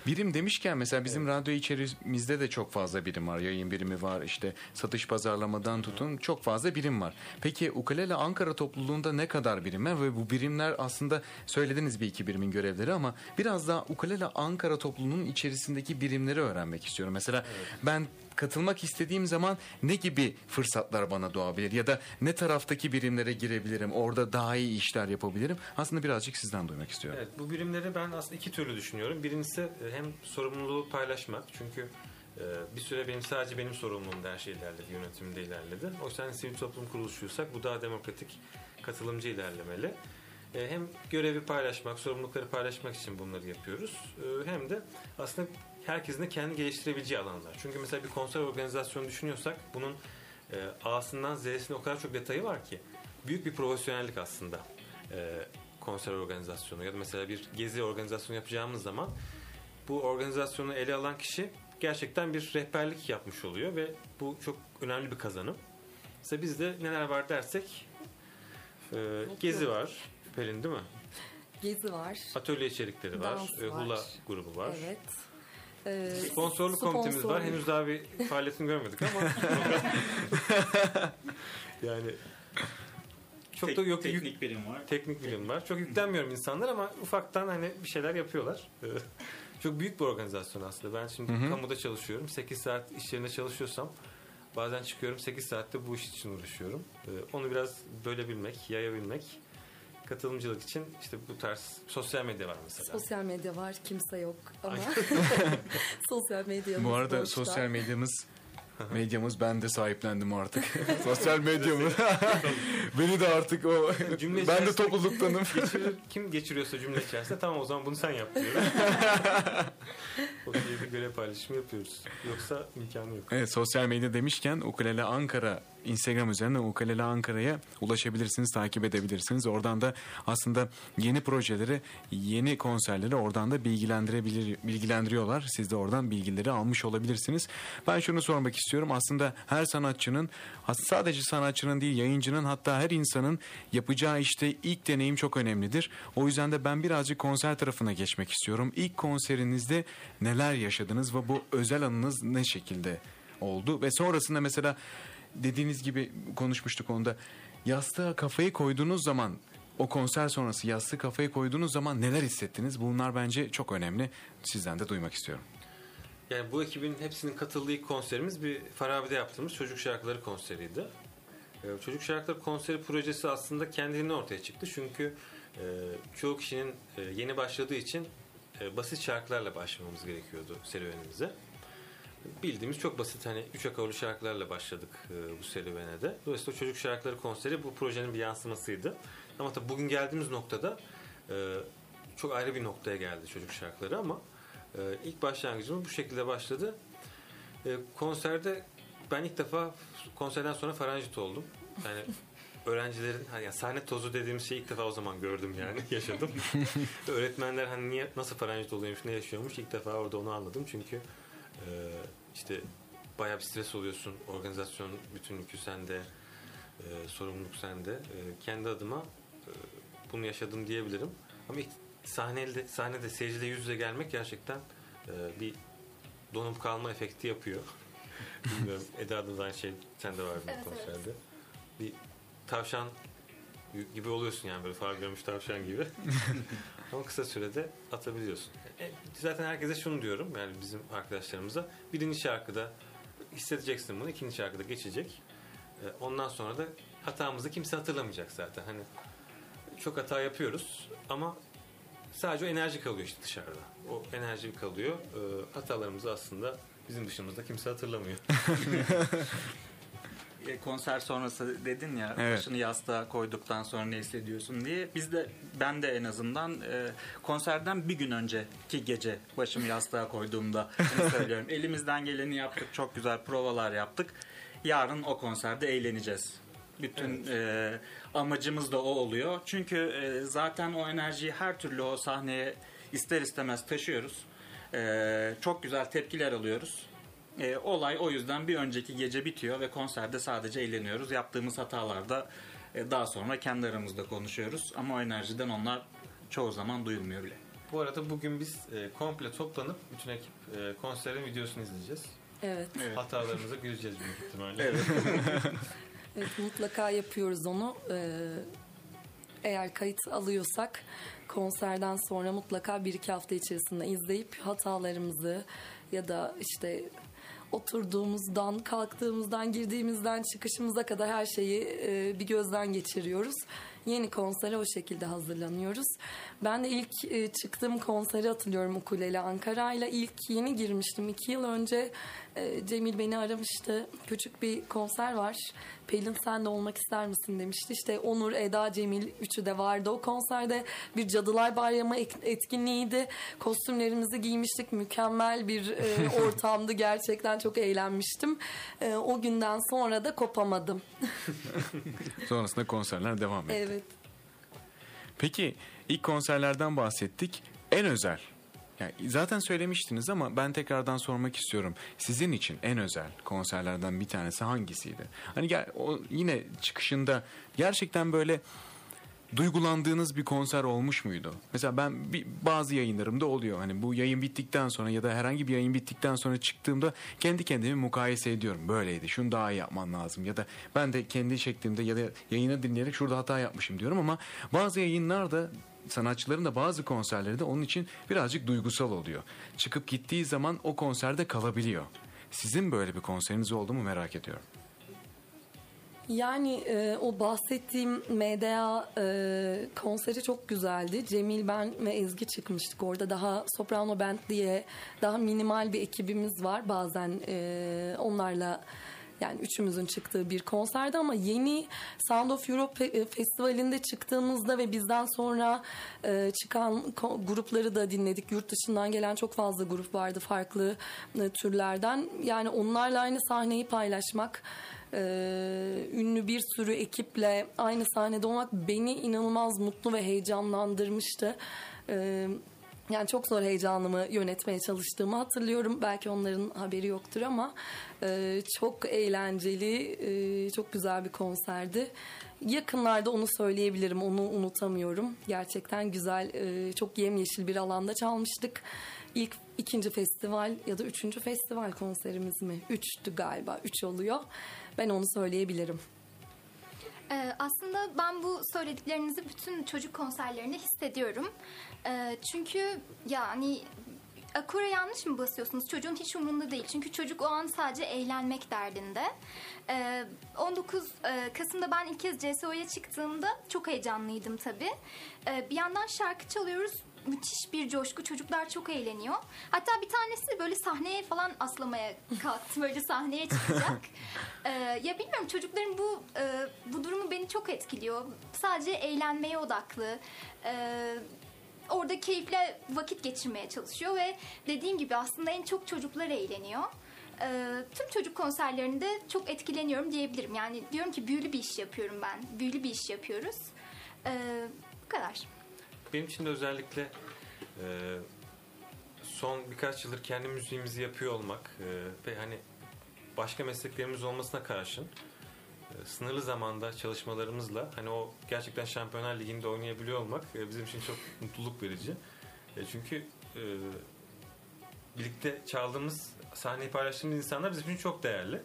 Birim demişken mesela bizim radyo içerimizde de çok fazla birim var. Yayın birimi var işte satış pazarlamadan tutun çok fazla birim var. Peki Ukulele Ankara topluluğunda ne kadar birim var ve bu birimler aslında söylediniz bir iki birimin görevleri ama biraz daha Ukulele Ankara topluluğunun içerisindeki birimleri öğrenmek istiyorum. Mesela ben katılmak istediğim zaman ne gibi fırsatlar bana doğabilir ya da ne taraftaki birimlere girebilirim orada daha iyi işler yapabilirim aslında birazcık sizden duymak istiyorum. Evet, bu birimleri ben aslında iki türlü düşünüyorum. Birincisi e, hem sorumluluğu paylaşmak. Çünkü e, bir süre benim sadece benim sorumluluğumda her şey ilerledi, yönetimde ilerledi. O yüzden sivil toplum kuruluşuysak bu daha demokratik, katılımcı ilerlemeli. E, hem görevi paylaşmak, sorumlulukları paylaşmak için bunları yapıyoruz. Hem de aslında herkesin de kendi geliştirebileceği alanlar. Çünkü mesela bir konser organizasyonu düşünüyorsak bunun A'sından Z'sine o kadar çok detayı var ki büyük bir profesyonellik aslında konser organizasyonu ya da mesela bir gezi organizasyonu yapacağımız zaman bu organizasyonu ele alan kişi gerçekten bir rehberlik yapmış oluyor ve bu çok önemli bir kazanım. Mesela bizde neler var dersek e, gezi var. Pelin değil mi? Gezi var. Atölye içerikleri var. Dans e, var. Hula grubu var. Evet. Ee, Sponsorluk komitemiz var. Henüz daha bir faaliyetini görmedik ama yani çok Tek- da yok teknik birim var. teknik bilim var. Çok yüklenmiyorum insanlar ama ufaktan hani bir şeyler yapıyorlar. Ee, Çok büyük bir organizasyon aslında. Ben şimdi kamuda çalışıyorum. 8 saat iş yerinde çalışıyorsam bazen çıkıyorum 8 saatte bu iş için uğraşıyorum. Ee, Onu biraz bölebilmek, yayabilmek katılımcılık için işte bu tarz sosyal medya var mesela. Sosyal medya var, kimse yok ama sosyal medya. Bu arada sosyal medyamız medyamız ben de sahiplendim artık. sosyal medyamı. Beni de artık o Cümle ben de topluluktanım. Geçirir, kim geçiriyorsa cümle içerisinde tamam o zaman bunu sen yap diyorum. o diye bir görev paylaşımı yapıyoruz. Yoksa imkanı yok. Evet sosyal medya demişken Ukulele Ankara Instagram üzerinden Ukulele Ankara'ya ulaşabilirsiniz, takip edebilirsiniz. Oradan da aslında yeni projeleri, yeni konserleri oradan da bilgilendirebilir, bilgilendiriyorlar. Siz de oradan bilgileri almış olabilirsiniz. Ben şunu sormak istiyorum. Aslında her sanatçının, sadece sanatçının değil yayıncının hatta her insanın yapacağı işte ilk deneyim çok önemlidir. O yüzden de ben birazcık konser tarafına geçmek istiyorum. İlk konserinizde neler yaşadınız ve bu özel anınız ne şekilde oldu? Ve sonrasında mesela dediğiniz gibi konuşmuştuk onda. Yastığa kafayı koyduğunuz zaman o konser sonrası yastığı kafayı koyduğunuz zaman neler hissettiniz? Bunlar bence çok önemli. Sizden de duymak istiyorum. Yani bu ekibin hepsinin katıldığı konserimiz bir Farabi'de yaptığımız Çocuk Şarkıları konseriydi. Ee, Çocuk Şarkıları konseri projesi aslında kendiliğinden ortaya çıktı. Çünkü e, çoğu kişinin e, yeni başladığı için e, basit şarkılarla başlamamız gerekiyordu serüvenimize. Bildiğimiz çok basit hani üç akorlu şarkılarla başladık e, bu serüvene de. Dolayısıyla Çocuk Şarkıları konseri bu projenin bir yansımasıydı. Ama tabii bugün geldiğimiz noktada e, çok ayrı bir noktaya geldi Çocuk Şarkıları ama e, ilk başlangıcımız bu şekilde başladı. E, konserde ben ilk defa konserden sonra faranjit oldum. Yani öğrencilerin hani yani sahne tozu dediğimiz şeyi ilk defa o zaman gördüm yani yaşadım. Öğretmenler hani niye nasıl faranjit oluyormuş ne yaşıyormuş ilk defa orada onu anladım çünkü işte bayağı bir stres oluyorsun organizasyon bütün yükü sende e, sorumluluk sende E, kendi adıma e, bunu yaşadım diyebilirim ama sahnede, sahnede seyirciyle yüz yüze gelmek gerçekten e, bir donup kalma efekti yapıyor. Bilmiyorum Eda'da da aynı şey sende var bu Evet, konserde. Bir tavşan gibi oluyorsun yani böyle far görmüş tavşan gibi. Ama kısa sürede atabiliyorsun. E, zaten herkese şunu diyorum yani bizim arkadaşlarımıza. Birinci şarkıda hissedeceksin bunu. ikinci şarkıda geçecek. E, ondan sonra da hatamızı kimse hatırlamayacak zaten. Hani çok hata yapıyoruz ama sadece o enerji kalıyor işte dışarıda. O enerji kalıyor. E, hatalarımızı aslında bizim dışımızda kimse hatırlamıyor. E, konser sonrası dedin ya Evet. başını yastığa koyduktan sonra ne hissediyorsun diye. Biz de ben de en azından e, konserden bir gün önceki gece başımı yastığa koyduğumda söylüyorum. Elimizden geleni yaptık. Çok güzel provalar yaptık. Yarın o konserde eğleneceğiz. Bütün e, amacımız da o oluyor. Çünkü e, zaten o enerjiyi her türlü o sahneye ister istemez taşıyoruz. E, çok güzel tepkiler alıyoruz. E, olay o yüzden bir önceki gece bitiyor ve konserde sadece eğleniyoruz. Yaptığımız hatalarda e, daha sonra kendi aramızda konuşuyoruz. Ama o enerjiden onlar çoğu zaman duyulmuyor bile. Bu arada bugün biz e, komple toplanıp bütün ekip e, konserin videosunu izleyeceğiz. Evet. Evet. Hatalarımıza güleceğiz büyük ihtimalle. Evet. Evet mutlaka yapıyoruz onu. Ee, eğer kayıt alıyorsak konserden sonra mutlaka bir iki hafta içerisinde izleyip hatalarımızı ya da işte oturduğumuzdan, kalktığımızdan, girdiğimizden, çıkışımıza kadar her şeyi e, bir gözden geçiriyoruz. Yeni konsere o şekilde hazırlanıyoruz. Ben de ilk e, çıktığım konseri hatırlıyorum Ukulele Ankara'yla. ilk yeni girmiştim. iki yıl önce e, Cemil beni aramıştı. Küçük bir konser var. Pelin sen de olmak ister misin demişti. İşte Onur, Eda, Cemil üçü de vardı. O konserde bir Cadılar Bayramı etkinliğiydi. Kostümlerimizi giymiştik. Mükemmel bir e, ortamdı. Gerçekten çok eğlenmiştim. E, o günden sonra da kopamadım. Sonrasında konserler devam etti. evet. Peki ilk konserlerden bahsettik. En özel. Yani zaten söylemiştiniz ama ben tekrardan sormak istiyorum. Sizin için en özel konserlerden bir tanesi hangisiydi? Hani gel, o yine çıkışında gerçekten böyle duygulandığınız bir konser olmuş muydu? Mesela ben bir, bazı yayınlarımda oluyor. Hani bu yayın bittikten sonra ya da herhangi bir yayın bittikten sonra çıktığımda kendi kendimi mukayese ediyorum. Böyleydi. Şunu daha iyi yapman lazım. Ya da ben de kendi şeklimde ya da yayını dinleyerek şurada hata yapmışım diyorum ama bazı yayınlarda sanatçıların da bazı konserleri de onun için birazcık duygusal oluyor. Çıkıp gittiği zaman o konserde kalabiliyor. Sizin böyle bir konseriniz oldu mu merak ediyorum. Yani e, o bahsettiğim MDA e, konseri çok güzeldi. Cemil, ben ve Ezgi çıkmıştık. Orada daha Soprano Band diye daha minimal bir ekibimiz var. Bazen e, onlarla yani üçümüzün çıktığı bir konserdi ama yeni Sound of Europe e, festivalinde çıktığımızda ve bizden sonra e, çıkan grupları da dinledik. Yurt dışından gelen çok fazla grup vardı farklı e, türlerden. Yani onlarla aynı sahneyi paylaşmak e, ünlü bir sürü ekiple aynı sahnede olmak beni inanılmaz mutlu ve heyecanlandırmıştı. E, yani çok zor heyecanımı yönetmeye çalıştığımı hatırlıyorum. Belki onların haberi yoktur ama e, çok eğlenceli, e, çok güzel bir konserdi. Yakınlarda onu söyleyebilirim, onu unutamıyorum. Gerçekten güzel, e, çok yemyeşil bir alanda çalmıştık. İlk ikinci festival ya da üçüncü festival konserimiz mi? Üçtü galiba, üç oluyor. Ben onu söyleyebilirim. Ee, aslında ben bu söylediklerinizi bütün çocuk konserlerinde hissediyorum. Ee, çünkü yani akora yanlış mı basıyorsunuz? Çocuğun hiç umurunda değil. Çünkü çocuk o an sadece eğlenmek derdinde. Ee, 19 e, Kasım'da ben ilk kez CSO'ya çıktığımda çok heyecanlıydım tabii. Ee, bir yandan şarkı çalıyoruz. Müthiş bir coşku. Çocuklar çok eğleniyor. Hatta bir tanesi böyle sahneye falan aslamaya kalktı. Böyle sahneye çıkacak. Ee, ya bilmiyorum çocukların bu e, bu durumu beni çok etkiliyor. Sadece eğlenmeye odaklı. Ee, orada keyifle vakit geçirmeye çalışıyor ve dediğim gibi aslında en çok çocuklar eğleniyor. Ee, tüm çocuk konserlerinde çok etkileniyorum diyebilirim. Yani diyorum ki büyülü bir iş yapıyorum ben. Büyülü bir iş yapıyoruz. Ee, bu kadar. Benim için de özellikle e, son birkaç yıldır kendi müziğimizi yapıyor olmak e, ve hani başka mesleklerimiz olmasına karşın e, sınırlı zamanda çalışmalarımızla hani o gerçekten Şampiyonlar Ligi'nde oynayabiliyor olmak e, bizim için çok mutluluk verici. E, çünkü e, birlikte çaldığımız sahneyi paylaştığımız insanlar bizim için çok değerli.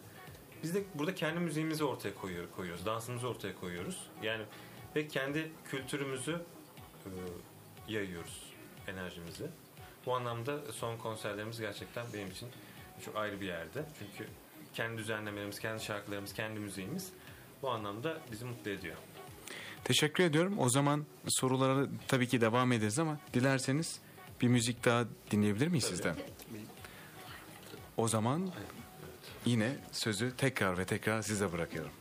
Biz de burada kendi müziğimizi ortaya koyuyor, koyuyoruz, dansımızı ortaya koyuyoruz. Yani ve kendi kültürümüzü e, yayıyoruz enerjimizi. Bu anlamda son konserlerimiz gerçekten benim için çok ayrı bir yerde. Çünkü kendi düzenlemelerimiz, kendi şarkılarımız, kendi müziğimiz bu anlamda bizi mutlu ediyor. Teşekkür ediyorum. O zaman sorulara tabii ki devam ederiz ama dilerseniz bir müzik daha dinleyebilir miyiz sizden? O zaman yine sözü tekrar ve tekrar size bırakıyorum.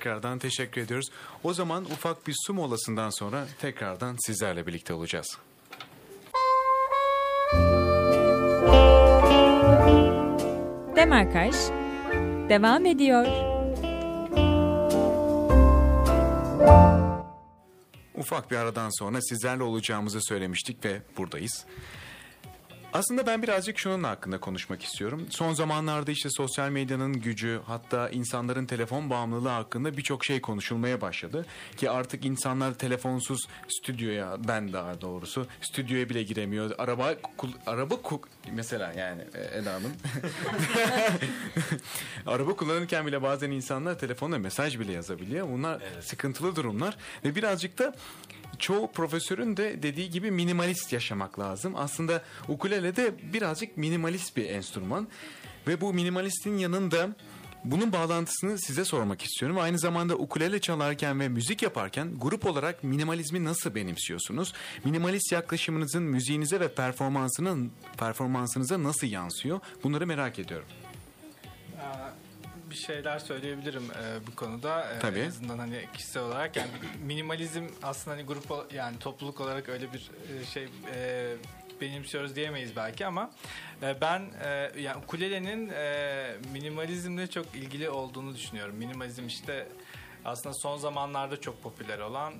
Tekrardan teşekkür ediyoruz. O zaman ufak bir su molasından sonra tekrardan sizlerle birlikte olacağız. Demarkaj devam ediyor. Ufak bir aradan sonra sizlerle olacağımızı söylemiştik ve buradayız. Aslında ben birazcık şunun hakkında konuşmak istiyorum. Son zamanlarda işte sosyal medyanın gücü hatta insanların telefon bağımlılığı hakkında birçok şey konuşulmaya başladı. Ki artık insanlar telefonsuz stüdyoya ben daha doğrusu stüdyoya bile giremiyor. Araba araba mesela yani e, Eda Hanım. araba kullanırken bile bazen insanlar telefonla mesaj bile yazabiliyor. Bunlar sıkıntılı durumlar ve birazcık da çoğu profesörün de dediği gibi minimalist yaşamak lazım. Aslında ukulele de birazcık minimalist bir enstrüman ve bu minimalistin yanında bunun bağlantısını size sormak istiyorum. Aynı zamanda ukulele çalarken ve müzik yaparken grup olarak minimalizmi nasıl benimsiyorsunuz? Minimalist yaklaşımınızın müziğinize ve performansının performansınıza nasıl yansıyor? Bunları merak ediyorum. Bir şeyler söyleyebilirim e, bu konuda. E, Tabii. En azından hani kişisel olarak yani minimalizm aslında hani grup yani topluluk olarak öyle bir e, şey e, benimsiyoruz diyemeyiz belki ama e, ben e, yani ukulelenin e, minimalizmle çok ilgili olduğunu düşünüyorum. Minimalizm işte aslında son zamanlarda çok popüler olan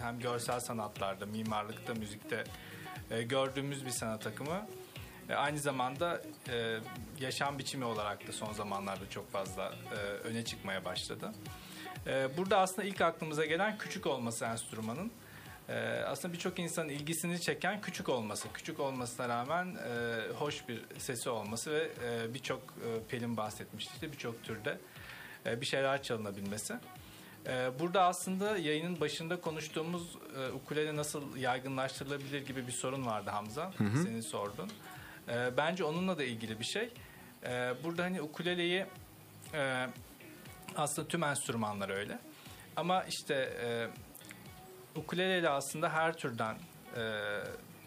hem görsel sanatlarda, mimarlıkta, müzikte gördüğümüz bir sanat akımı. Aynı zamanda e, yaşam biçimi olarak da son zamanlarda çok fazla e, öne çıkmaya başladı. E, burada aslında ilk aklımıza gelen küçük olması enstrümanın. E, aslında birçok insanın ilgisini çeken küçük olması. Küçük olmasına rağmen e, hoş bir sesi olması ve e, birçok e, Pelin bahsetmişti birçok türde e, bir şeyler çalınabilmesi. E, Burada aslında yayının başında konuştuğumuz e, ukulele nasıl yaygınlaştırılabilir gibi bir sorun vardı Hamza. Senin sordun. E, Bence onunla da ilgili bir şey. E, Burada hani ukuleleyi e, aslında tüm enstrümanlar öyle. Ama işte e, ukuleleyle aslında her türden e,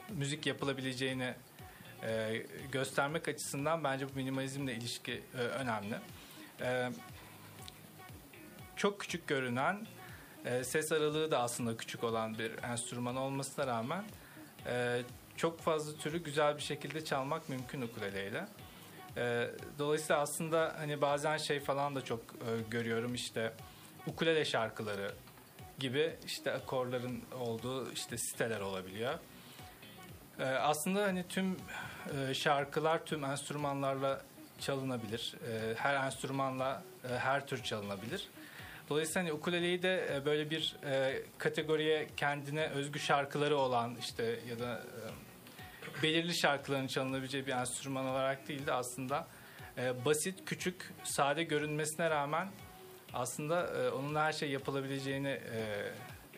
müzik yapılabileceğini e, göstermek açısından bence bu minimalizmle ilişki e, önemli. E, çok küçük görünen, e, ses aralığı da aslında küçük olan bir enstrüman olmasına rağmen e, çok fazla türü güzel bir şekilde çalmak mümkün ukuleleyle. E, dolayısıyla aslında hani bazen şey falan da çok e, görüyorum işte ukulele şarkıları gibi işte akorların olduğu işte siteler olabiliyor. E, aslında hani tüm e, şarkılar tüm enstrümanlarla çalınabilir. E, her enstrümanla e, her tür çalınabilir. Dolayısıyla hani ukuleleyi de e, böyle bir e, kategoriye kendine özgü şarkıları olan işte ya da e, belirli şarkıların çalınabileceği bir enstrüman olarak değil de aslında e, basit, küçük, sade görünmesine rağmen aslında e, onunla her şey yapılabileceğini e,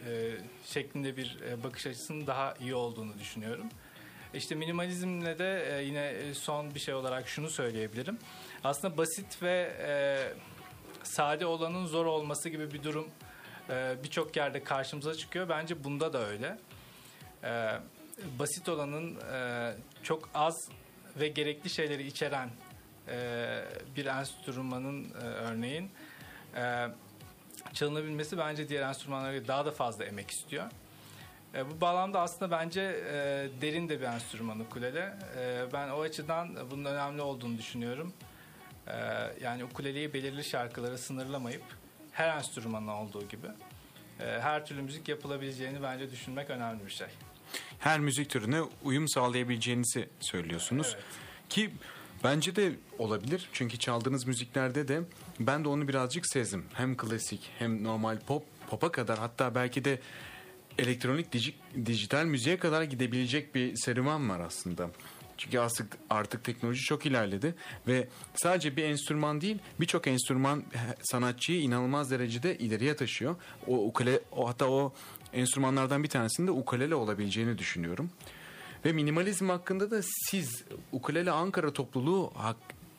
e, şeklinde bir e, bakış açısının daha iyi olduğunu düşünüyorum. İşte minimalizmle de e, yine son bir şey olarak şunu söyleyebilirim. Aslında basit ve e, sade olanın zor olması gibi bir durum e, birçok yerde karşımıza çıkıyor. Bence bunda da öyle. E, basit olanın e, çok az ve gerekli şeyleri içeren e, bir enstrümanın e, örneğin e, çalınabilmesi bence diğer enstrümanlara göre daha da fazla emek istiyor. E, bu bağlamda aslında bence e, derin de bir enstrüman ukulele. E, ben o açıdan bunun önemli olduğunu düşünüyorum. E, yani ukuleleyi belirli şarkılara sınırlamayıp her enstrümanın olduğu gibi e, her türlü müzik yapılabileceğini bence düşünmek önemli bir şey. Her müzik türüne uyum sağlayabileceğinizi söylüyorsunuz. Evet. Ki bence de olabilir. Çünkü çaldığınız müziklerde de ben de onu birazcık sezdim. Hem klasik hem normal pop, pop'a kadar hatta belki de elektronik dij- dijital müziğe kadar gidebilecek bir serüven var aslında. Çünkü artık artık teknoloji çok ilerledi ve sadece bir enstrüman değil birçok enstrüman sanatçıyı inanılmaz derecede ileriye taşıyor. O ukule o hatta o enstrümanlardan bir tanesinin de ukulele olabileceğini düşünüyorum. Ve minimalizm hakkında da siz ukulele Ankara topluluğu hak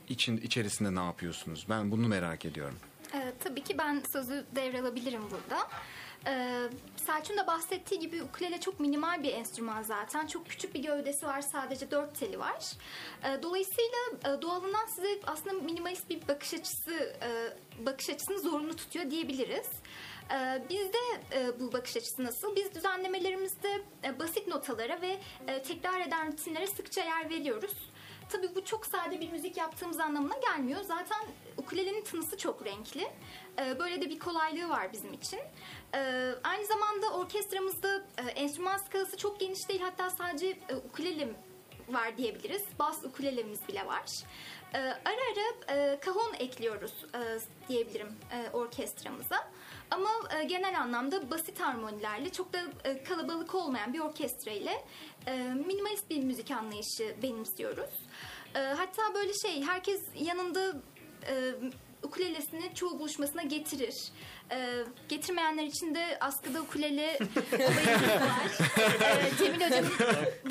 için içerisinde ne yapıyorsunuz? Ben bunu merak ediyorum. Ee, tabii ki ben sözü devralabilirim burada. Ee, Selçuk'un da bahsettiği gibi ukulele çok minimal bir enstrüman zaten. Çok küçük bir gövdesi var. Sadece dört teli var. Ee, dolayısıyla e, doğalından size aslında minimalist bir bakış açısı e, bakış açısını zorunlu tutuyor diyebiliriz. Ee, bizde e, bu bakış açısı nasıl? Biz düzenlemelerimizde e, basit notalara ve e, tekrar eden rutinlere sıkça yer veriyoruz. Tabii bu çok sade bir müzik yaptığımız anlamına gelmiyor. Zaten ukulelenin tınısı çok renkli. Ee, Böyle de bir kolaylığı var bizim için. Ee, Aynı zamanda orkestramızda e, enstrüman skalası çok geniş değil. Hatta sadece e, ukulele var diyebiliriz. Bas ukulelemiz bile var. Ara ara e, kahon ekliyoruz e, diyebilirim e, orkestramıza. Ama e, genel anlamda basit harmonilerle çok da e, kalabalık olmayan bir orkestra ile e, minimalist bir müzik anlayışı benimsiyoruz. E, hatta böyle şey herkes yanında e, ukulelesini çoğu buluşmasına getirir. E, getirmeyenler için de askıda ukulele olayımız var. E, Cemil Hoca'nın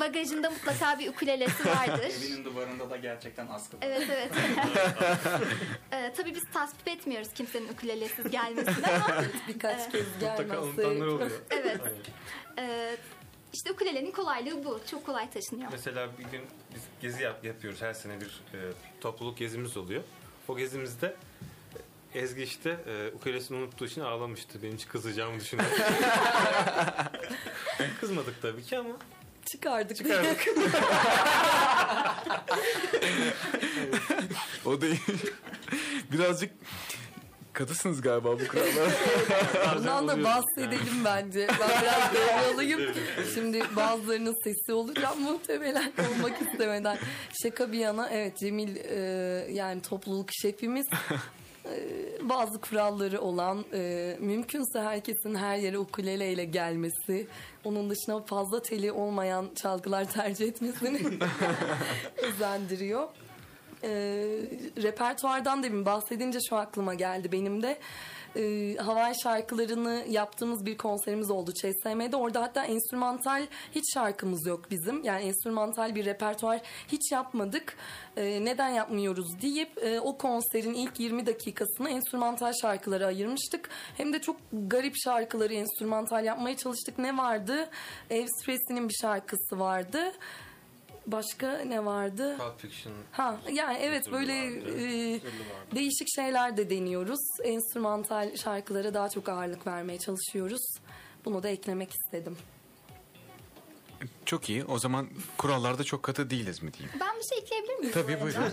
bagajında mutlaka bir ukulelesi vardır. Evinin duvarında da gerçekten askılı. Evet evet. ee, tabii biz tasvip etmiyoruz kimsenin ukulelesiz gelmesini ama Birkaç kez oluyor. evet. Ee, işte ukulelenin kolaylığı bu. Çok kolay taşınıyor. Mesela bir gün biz gezi yap- yapıyoruz. Her sene bir e, topluluk gezimiz oluyor. O gezimizde Ezgi işte e, ukulelesini unuttuğu için ağlamıştı. Benim hiç kızacağımı düşünüyorum. Kızmadık tabii ki ama Çıkardık. çıkardık. O da birazcık katısınız galiba bu kurallara. Bundan da bahsedelim bence. Ben biraz devralıyım. Şimdi bazılarının sesi olacağım muhtemelen olmak istemeden. Şaka bir yana evet Cemil e, yani topluluk şefimiz e, bazı kuralları olan e, mümkünse herkesin her yere ukuleleyle gelmesi onun dışında fazla teli olmayan çalgılar tercih etmesini özendiriyor. E, repertuardan demin bahsedince şu aklıma geldi benim de. E, Hawaii şarkılarını yaptığımız bir konserimiz oldu ÇSM'de. Orada hatta enstrümantal hiç şarkımız yok bizim. Yani enstrümantal bir repertuar hiç yapmadık. E, neden yapmıyoruz deyip e, o konserin ilk 20 dakikasını enstrümantal şarkılara ayırmıştık. Hem de çok garip şarkıları enstrümantal yapmaya çalıştık. Ne vardı? Ev Stresi'nin bir şarkısı vardı. Başka ne vardı? Pulp Fiction. Ha yani evet böyle vardı. e, değişik şeyler de deniyoruz. Enstrümantal şarkılara daha çok ağırlık vermeye çalışıyoruz. Bunu da eklemek istedim. Çok iyi. O zaman kurallarda çok katı değiliz mi diyeyim? Ben bir şey ekleyebilir miyim? Tabii, buyurun.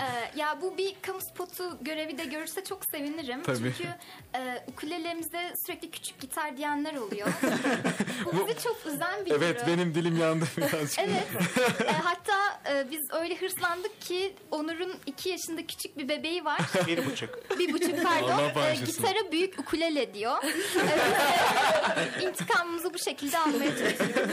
Ee, ya bu bir kamu spotu görevi de görürse çok sevinirim. Tabii. Çünkü e, ukulelemizde sürekli küçük gitar diyenler oluyor. bu bizi çok üzen bir Evet durum. benim dilim yandı birazcık. Evet. E, hatta e, biz öyle hırslandık ki Onur'un iki yaşında küçük bir bebeği var. Bir buçuk. Bir buçuk pardon. Allah E, gitarı büyük ukulele diyor. Evet. İntikamımızı bu şekilde almaya çalışıyoruz.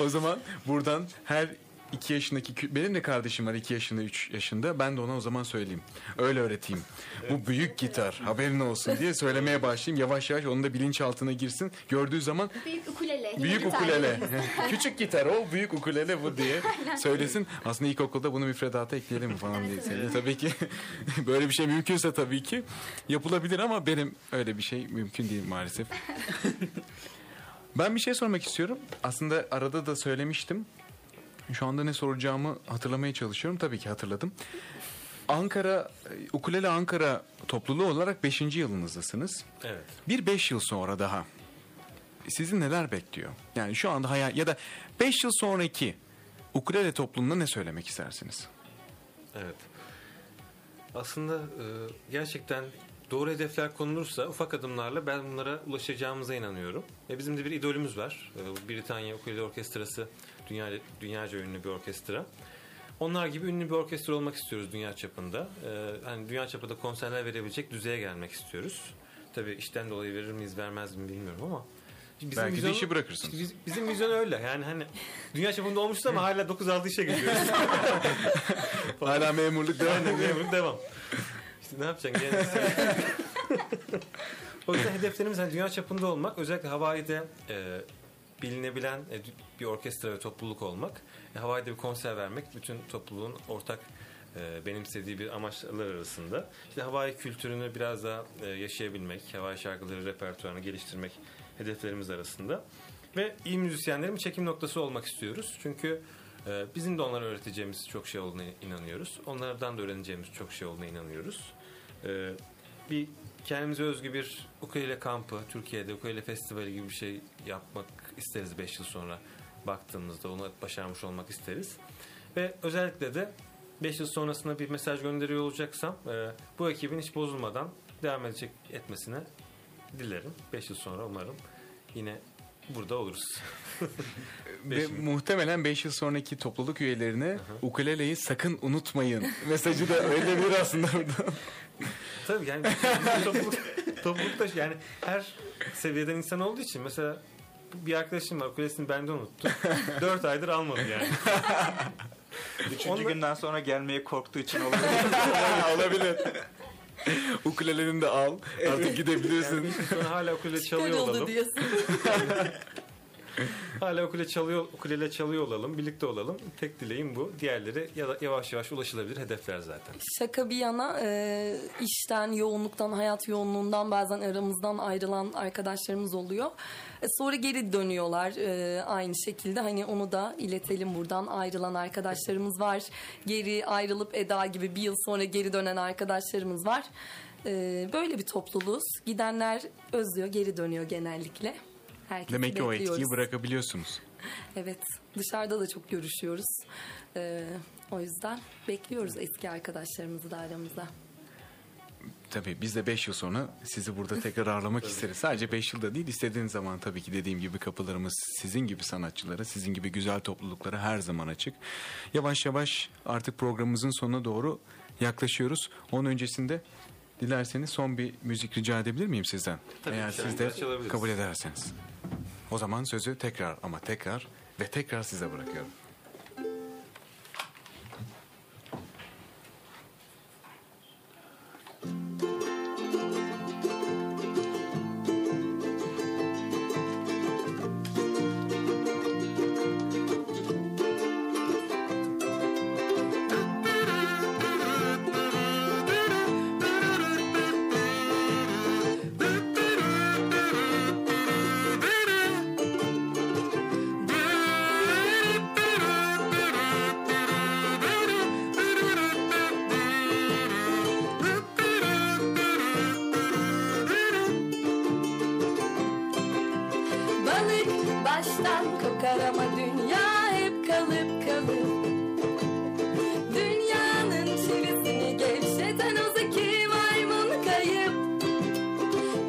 O zaman buradan her iki yaşındaki kü- benim de kardeşim var iki yaşında üç yaşında. Ben de ona o zaman söyleyeyim. Öyle öğreteyim. Bu büyük gitar haberin olsun diye söylemeye başlayayım. Yavaş yavaş onun da bilinçaltına girsin. Gördüğü zaman Büyük ukulele. büyük ukulele. Küçük gitar o büyük ukulele bu diye söylesin. Aslında ilkokulda bunu müfredata ekleyelim falan diye söylüyor tabii ki. Böyle bir şey mümkünse tabii ki yapılabilir ama benim öyle bir şey mümkün değil maalesef ben bir şey sormak istiyorum. Aslında arada da söylemiştim. Şu anda ne soracağımı hatırlamaya çalışıyorum. Tabii ki hatırladım. Ankara, Ukulele Ankara topluluğu olarak 5. yılınızdasınız. Evet. Bir 5 yıl sonra daha sizi neler bekliyor? Yani şu anda hayal ya da 5 yıl sonraki ukulele toplumuna ne söylemek istersiniz? Evet. Aslında e, gerçekten doğru hedefler konulursa ufak adımlarla ben bunlara ulaşacağımıza inanıyorum. Ve bizim de bir idolümüz var. E, Britanya Ukulele Orkestrası dünya, dünyaca ünlü bir orkestra. Onlar gibi ünlü bir orkestra olmak istiyoruz dünya çapında. E, hani dünya çapında konserler verebilecek düzeye gelmek istiyoruz. Tabii işten dolayı verir miyiz vermez mi bilmiyorum ama. Bizim Belki de vizyon- işi bırakırsınız. Biz- bizim vizyon öyle. Yani hani dünya çapında olmuşuz ama hala 9-6 işe gidiyoruz. Hala memurluk devam Aynen memurluk devam. Ne yapacaksın? Gene o yüzden hedeflerimiz hani dünya çapında olmak. Özellikle Hawaii'de e, bilinebilen e, bir orkestra ve topluluk olmak. E, Hawaii'de bir konser vermek bütün topluluğun ortak e, benimsediği bir amaçlar arasında. İşte Hawaii kültürünü biraz daha e, yaşayabilmek, Hawaii şarkıları repertuarını geliştirmek hedeflerimiz arasında. Ve iyi müzisyenlerin çekim noktası olmak istiyoruz. Çünkü e, bizim de onlara öğreteceğimiz çok şey olduğuna inanıyoruz. Onlardan da öğreneceğimiz çok şey olduğuna inanıyoruz. E, bir kendimize özgü bir ukulele kampı, Türkiye'de ukulele festivali gibi bir şey yapmak isteriz 5 yıl sonra baktığımızda. Onu başarmış olmak isteriz. Ve özellikle de 5 yıl sonrasında bir mesaj gönderiyor olacaksam e, bu ekibin hiç bozulmadan devam edecek etmesine dilerim. 5 yıl sonra umarım yine burada oluruz. Ve muhtemelen 5 yıl sonraki topluluk üyelerine ukuleleyi sakın unutmayın. Mesajı da öyle bir aslında burada. Tabii yani topluluk, toplulukta yani her seviyeden insan olduğu için mesela bir arkadaşım var ukulesini bende unuttu. Dört aydır almadı yani. Üçüncü Onda- günden sonra gelmeye korktuğu için olabilir. Olabilir. Ukuleleni de al. Artık gidebilirsin. Sonra hala ukulele çalıyor olalım. diyorsun. Hala ukulele çalıyor, ukulele çalıyor olalım, birlikte olalım. Tek dileğim bu. Diğerleri yavaş yavaş ulaşılabilir hedefler zaten. Şaka bir yana e, işten, yoğunluktan, hayat yoğunluğundan bazen aramızdan ayrılan arkadaşlarımız oluyor. E, sonra geri dönüyorlar e, aynı şekilde. Hani onu da iletelim buradan. Ayrılan arkadaşlarımız var. Geri ayrılıp Eda gibi bir yıl sonra geri dönen arkadaşlarımız var. E, böyle bir topluluğuz. Gidenler özlüyor, geri dönüyor genellikle. Herkesi Demek ki o etkiyi bekliyoruz. bırakabiliyorsunuz. Evet, dışarıda da çok görüşüyoruz. Ee, o yüzden bekliyoruz eski arkadaşlarımızı da aramızda. Tabii biz de 5 yıl sonra sizi burada tekrar ağırlamak isteriz. Sadece 5 yılda değil istediğiniz zaman tabii ki dediğim gibi kapılarımız sizin gibi sanatçılara, sizin gibi güzel topluluklara her zaman açık. Yavaş yavaş artık programımızın sonuna doğru yaklaşıyoruz. Onun öncesinde dilerseniz son bir müzik rica edebilir miyim sizden? Tabii Eğer siz de kabul ederseniz. O zaman sözü tekrar ama tekrar ve tekrar size bırakıyorum. baştan kokar ama dünya hep kalıp kalıp. Dünyanın çivisini gevşeten ozaki maymun kayıp.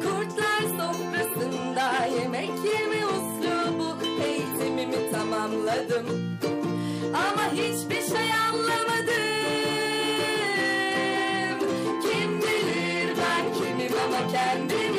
Kurtlar sofrasında yemek yeme uslubu eğitimimi tamamladım. Ama hiçbir şey anlamadım. Kim bilir ben kimim ama kendim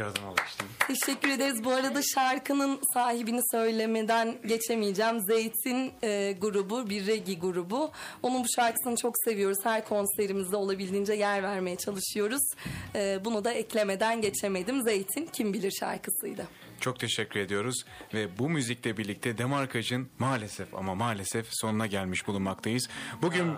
Tekrardan alıştım. Teşekkür ederiz. Bu arada şarkının sahibini söylemeden geçemeyeceğim. Zeytin e, grubu, bir regi grubu. Onun bu şarkısını çok seviyoruz. Her konserimizde olabildiğince yer vermeye çalışıyoruz. E, bunu da eklemeden geçemedim. Zeytin kim bilir şarkısıydı. Çok teşekkür ediyoruz ve bu müzikle birlikte Demarkaj'ın maalesef ama maalesef sonuna gelmiş bulunmaktayız. Bugün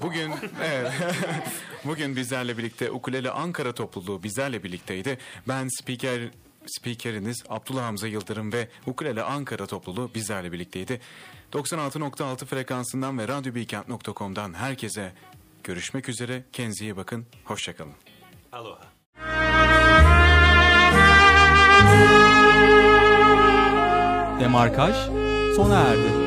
bugün evet, bugün bizlerle birlikte Ukulele Ankara topluluğu bizlerle birlikteydi. Ben spiker spikeriniz Abdullah Hamza Yıldırım ve Ukulele Ankara topluluğu bizlerle birlikteydi. 96.6 frekansından ve radyobilkent.com'dan herkese görüşmek üzere. Kendinize iyi bakın. Hoşçakalın. Aloha. Demarkaj sona erdi.